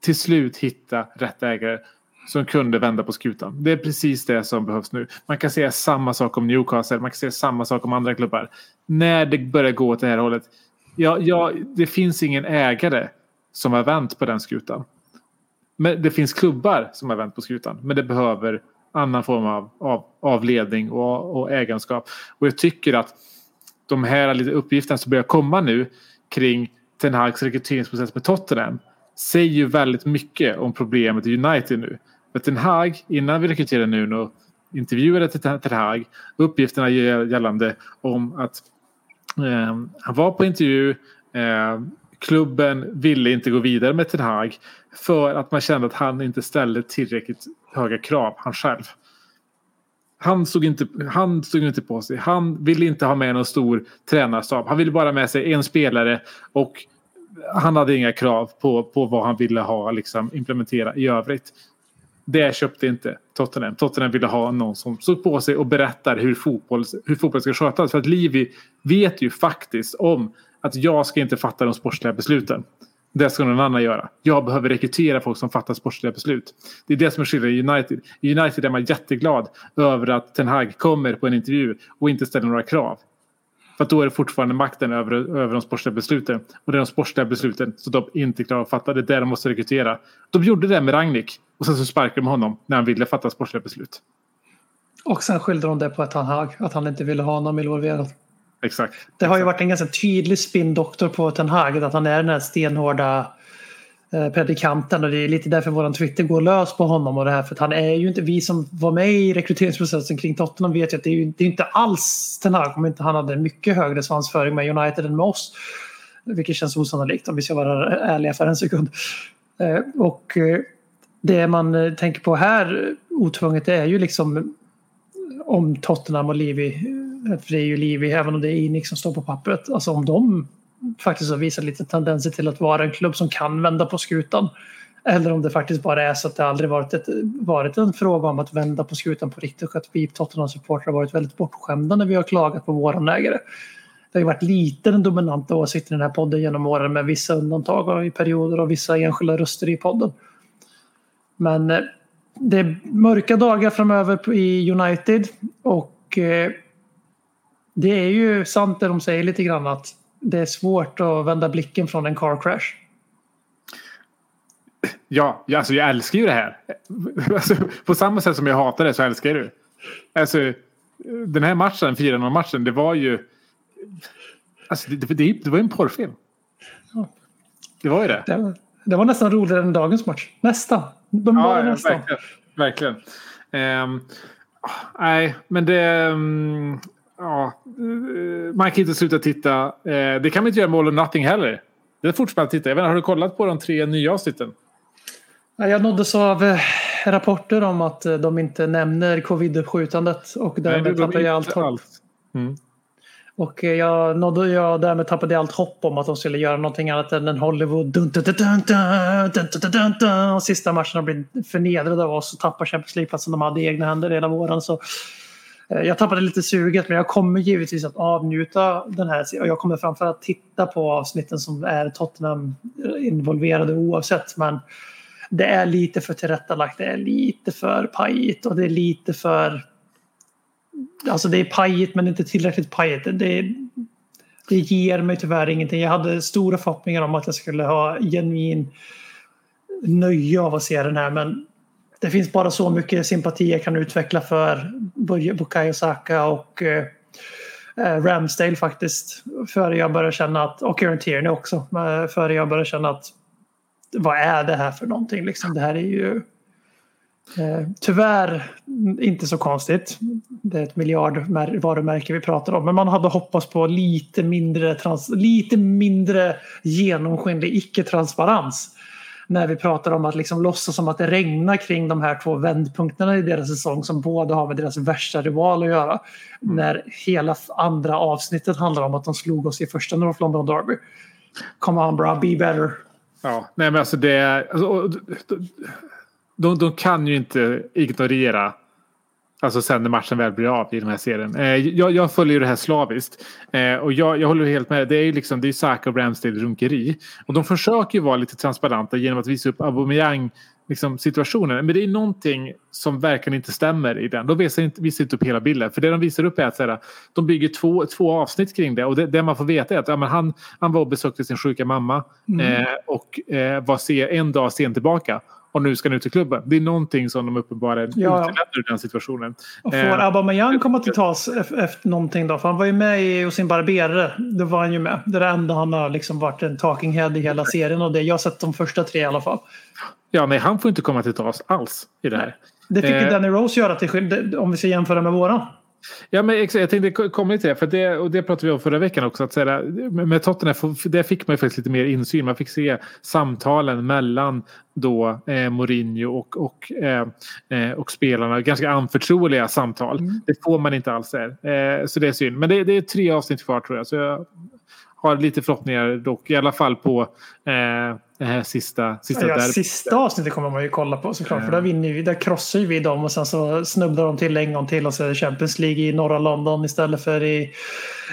till slut hitta rätt ägare som kunde vända på skutan. Det är precis det som behövs nu. Man kan säga samma sak om Newcastle, man kan säga samma sak om andra klubbar. När det börjar gå åt det här hållet. Ja, ja, det finns ingen ägare som har vänt på den skutan. Men det finns klubbar som har vänt på skutan. Men det behöver annan form av, av, av ledning och, och ägenskap. Och jag tycker att de här lite uppgifterna som börjar komma nu kring Ten Hags rekryteringsprocess med Tottenham säger ju väldigt mycket om problemet i United nu. För Ten Hag, innan vi rekryterade Nuno, intervjuade Ten Hag uppgifterna gällande om att eh, han var på intervju eh, klubben ville inte gå vidare med Ten Hag för att man kände att han inte ställde tillräckligt höga krav, han själv. Han såg inte, han såg inte på sig. Han ville inte ha med någon stor tränarstab. Han ville bara med sig en spelare och han hade inga krav på, på vad han ville ha liksom, implementera i övrigt. Det köpte inte Tottenham. Tottenham ville ha någon som såg på sig och berättar hur fotboll, hur fotboll ska skötas. För att Livi vet ju faktiskt om att jag ska inte fatta de sportsliga besluten. Det ska någon annan göra. Jag behöver rekrytera folk som fattar sportsliga beslut. Det är det som är skillnaden i United. I United är man jätteglad över att Ten Hag kommer på en intervju och inte ställer några krav. För att då är det fortfarande makten över, över de sportsliga besluten. Och det är de sportsliga besluten som de inte klarar att fatta. Det är där de måste rekrytera. De gjorde det med Ragnik. Och sen så sparkade de honom när han ville fatta sportsliga beslut. Och sen skyllde de det på att han, att han inte ville ha honom involverad. Exakt. Det har ju varit en ganska tydlig spin-doktor på Ten Hag. Att han är den här stenhårda eh, predikanten. Och det är lite därför våran Twitter går lös på honom. och det här. För att han är ju inte, vi som var med i rekryteringsprocessen kring Tottenham vet ju att det är ju det är inte alls Ten Hag om inte han hade mycket högre svansföring med United än med oss. Vilket känns osannolikt om vi ska vara ärliga för en sekund. Eh, och eh, det man tänker på här otvunget är ju liksom om Tottenham och Livi för det är ju Livi, även om det är Inik som står på pappret. Alltså om de faktiskt har visat lite tendenser till att vara en klubb som kan vända på skutan. Eller om det faktiskt bara är så att det aldrig varit, ett, varit en fråga om att vända på skutan på riktigt. Och att vi Tottenham-supportrar har varit väldigt bortskämda när vi har klagat på våran ägare. Det har ju varit lite den dominanta åsikten i den här podden genom åren med vissa undantag och i perioder och vissa enskilda röster i podden. Men eh, det är mörka dagar framöver i United och eh, det är ju sant det de säger lite grann att det är svårt att vända blicken från en car crash. Ja, ja, alltså jag älskar ju det här. Alltså, på samma sätt som jag hatar det så älskar jag det. Alltså, den här matchen, 4-0-matchen, det var ju... Alltså, det, det, det var ju en porrfilm. Det var ju det. Det, det var nästan roligare än dagens match. Nästan. De var Ja, ja, nästan. verkligen. verkligen. Ehm, nej, men det... um, ja, man kan inte sluta titta. Eh, det kan man inte göra med All or Nothing heller. Den fortsätter man titta. Jag menar, har du kollat på de tre nya avsnitten? Jag nåddes av eh, rapporter om att eh, de inte nämner covid-uppskjutandet och därmed tappade jag allt hopp. Allt. Mm. Och jag nådde, jag därmed tappade allt hopp om att de skulle göra någonting annat än en Hollywood dun, dun, dun, sista matchen har blivit förnedrade av oss och tappar Champions League-platsen de hade i egna händer hela våren. Så Eh, jag tappade lite suget men jag kommer givetvis att avnjuta den här och jag kommer framförallt titta på avsnitten som är Tottenham eh, involverade oavsett men det är lite för tillrättalagt, det är lite för pajigt och det är lite för Alltså det är pajigt men inte tillräckligt pajigt. Det, det ger mig tyvärr ingenting. Jag hade stora förhoppningar om att jag skulle ha genuin nöje av att se den här men det finns bara så mycket sympati jag kan utveckla för Bukayo Saka och eh, eh, Ramsdale faktiskt. Före jag börjar känna att, och Kieran Tierney också, eh, före jag börjar känna att vad är det här för någonting liksom? Det här är ju Eh, tyvärr inte så konstigt. Det är ett miljardvarumärke vi pratar om. Men man hade hoppats på lite mindre, trans, lite mindre genomskinlig icke-transparens. När vi pratar om att liksom låtsas som att det regnar kring de här två vändpunkterna i deras säsong som båda har med deras värsta rival att göra. När hela andra avsnittet handlar om att de slog oss i första North London Derby. Come on bra, be better. Ja, nej men alltså det... Alltså, de, de kan ju inte ignorera Alltså sen när matchen väl blir av i den här serien. Eh, jag, jag följer det här slaviskt. Eh, och jag, jag håller helt med. Det är ju liksom, det är Saka och Ramsdale runkeri. Och de försöker ju vara lite transparenta genom att visa upp Aubameyang liksom, situationen. Men det är någonting som verkligen inte stämmer i den. De visar inte, visar inte upp hela bilden. För det de visar upp är att här, de bygger två, två avsnitt kring det. Och det, det man får veta är att ja, han, han var och besökte sin sjuka mamma. Eh, och eh, var se, en dag sen tillbaka. Och nu ska han ut till klubben. Det är någonting som de uppenbarligen Ja. utelämnar ur den situationen. Och får Eh, Aubameyang komma till tals ef- efter någonting då? För han var ju med i hos sin barberare. Det var han ju med. Det är det enda han har liksom varit en talking head i hela serien. Och det, jag har sett de första tre i alla fall. Ja, nej, han får inte komma till tals alls i det här. Det fick ju Eh. Danny Rose göra till om vi ska jämföra med våran. Ja, men exakt, jag tänkte ko- komma till det, för det, och det pratade vi om förra veckan också. Att säga, med Tottenham, där fick man ju faktiskt lite mer insyn. Man fick se samtalen mellan då eh, Mourinho och, och, eh, eh, och spelarna. Ganska anförtroliga samtal. Det får man inte alls där. Eh, så det är synd. Men det, det är tre avsnitt kvar tror jag. Så jag har lite förhoppningar dock. I alla fall på eh, det här sista, sista Ja, sista avsnittet kommer man ju kolla på såklart. För där, vinner vi, där krossar vi dem och sen så snubblar de till en gång till och så är det Champions League i norra London istället för i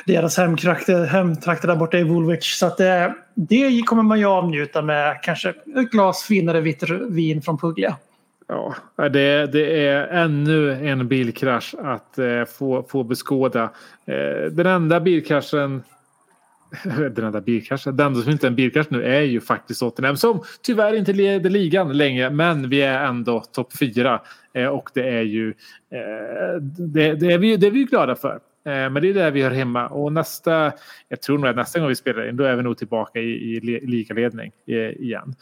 deras hemtrakter, hemtrakter där borta i Woolwich. Så att det, det kommer man ju avnjuta med kanske ett glas finare vitt vin från Puglia. Ja, det, det är ännu en bilkrasch att eh, få, få beskåda. Eh, den enda bilkraschen den enda bilkraschen, den som inte är en bilkrasch nu är ju faktiskt Tottenham som tyvärr inte leder ligan länge men vi är ändå topp fyra eh, och det är ju eh, det, det, är vi, det är vi ju glada för. Eh, men det är där vi hör hemma och nästa, jag tror nog att nästa gång vi spelar in då är vi nog tillbaka i, i likaledning ligaledning igen.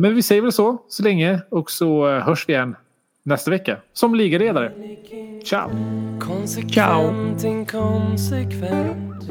Men vi säger väl så så länge och så hörs vi igen nästa vecka som ligaledare. Ciao! Konsekvent, inkonsekvent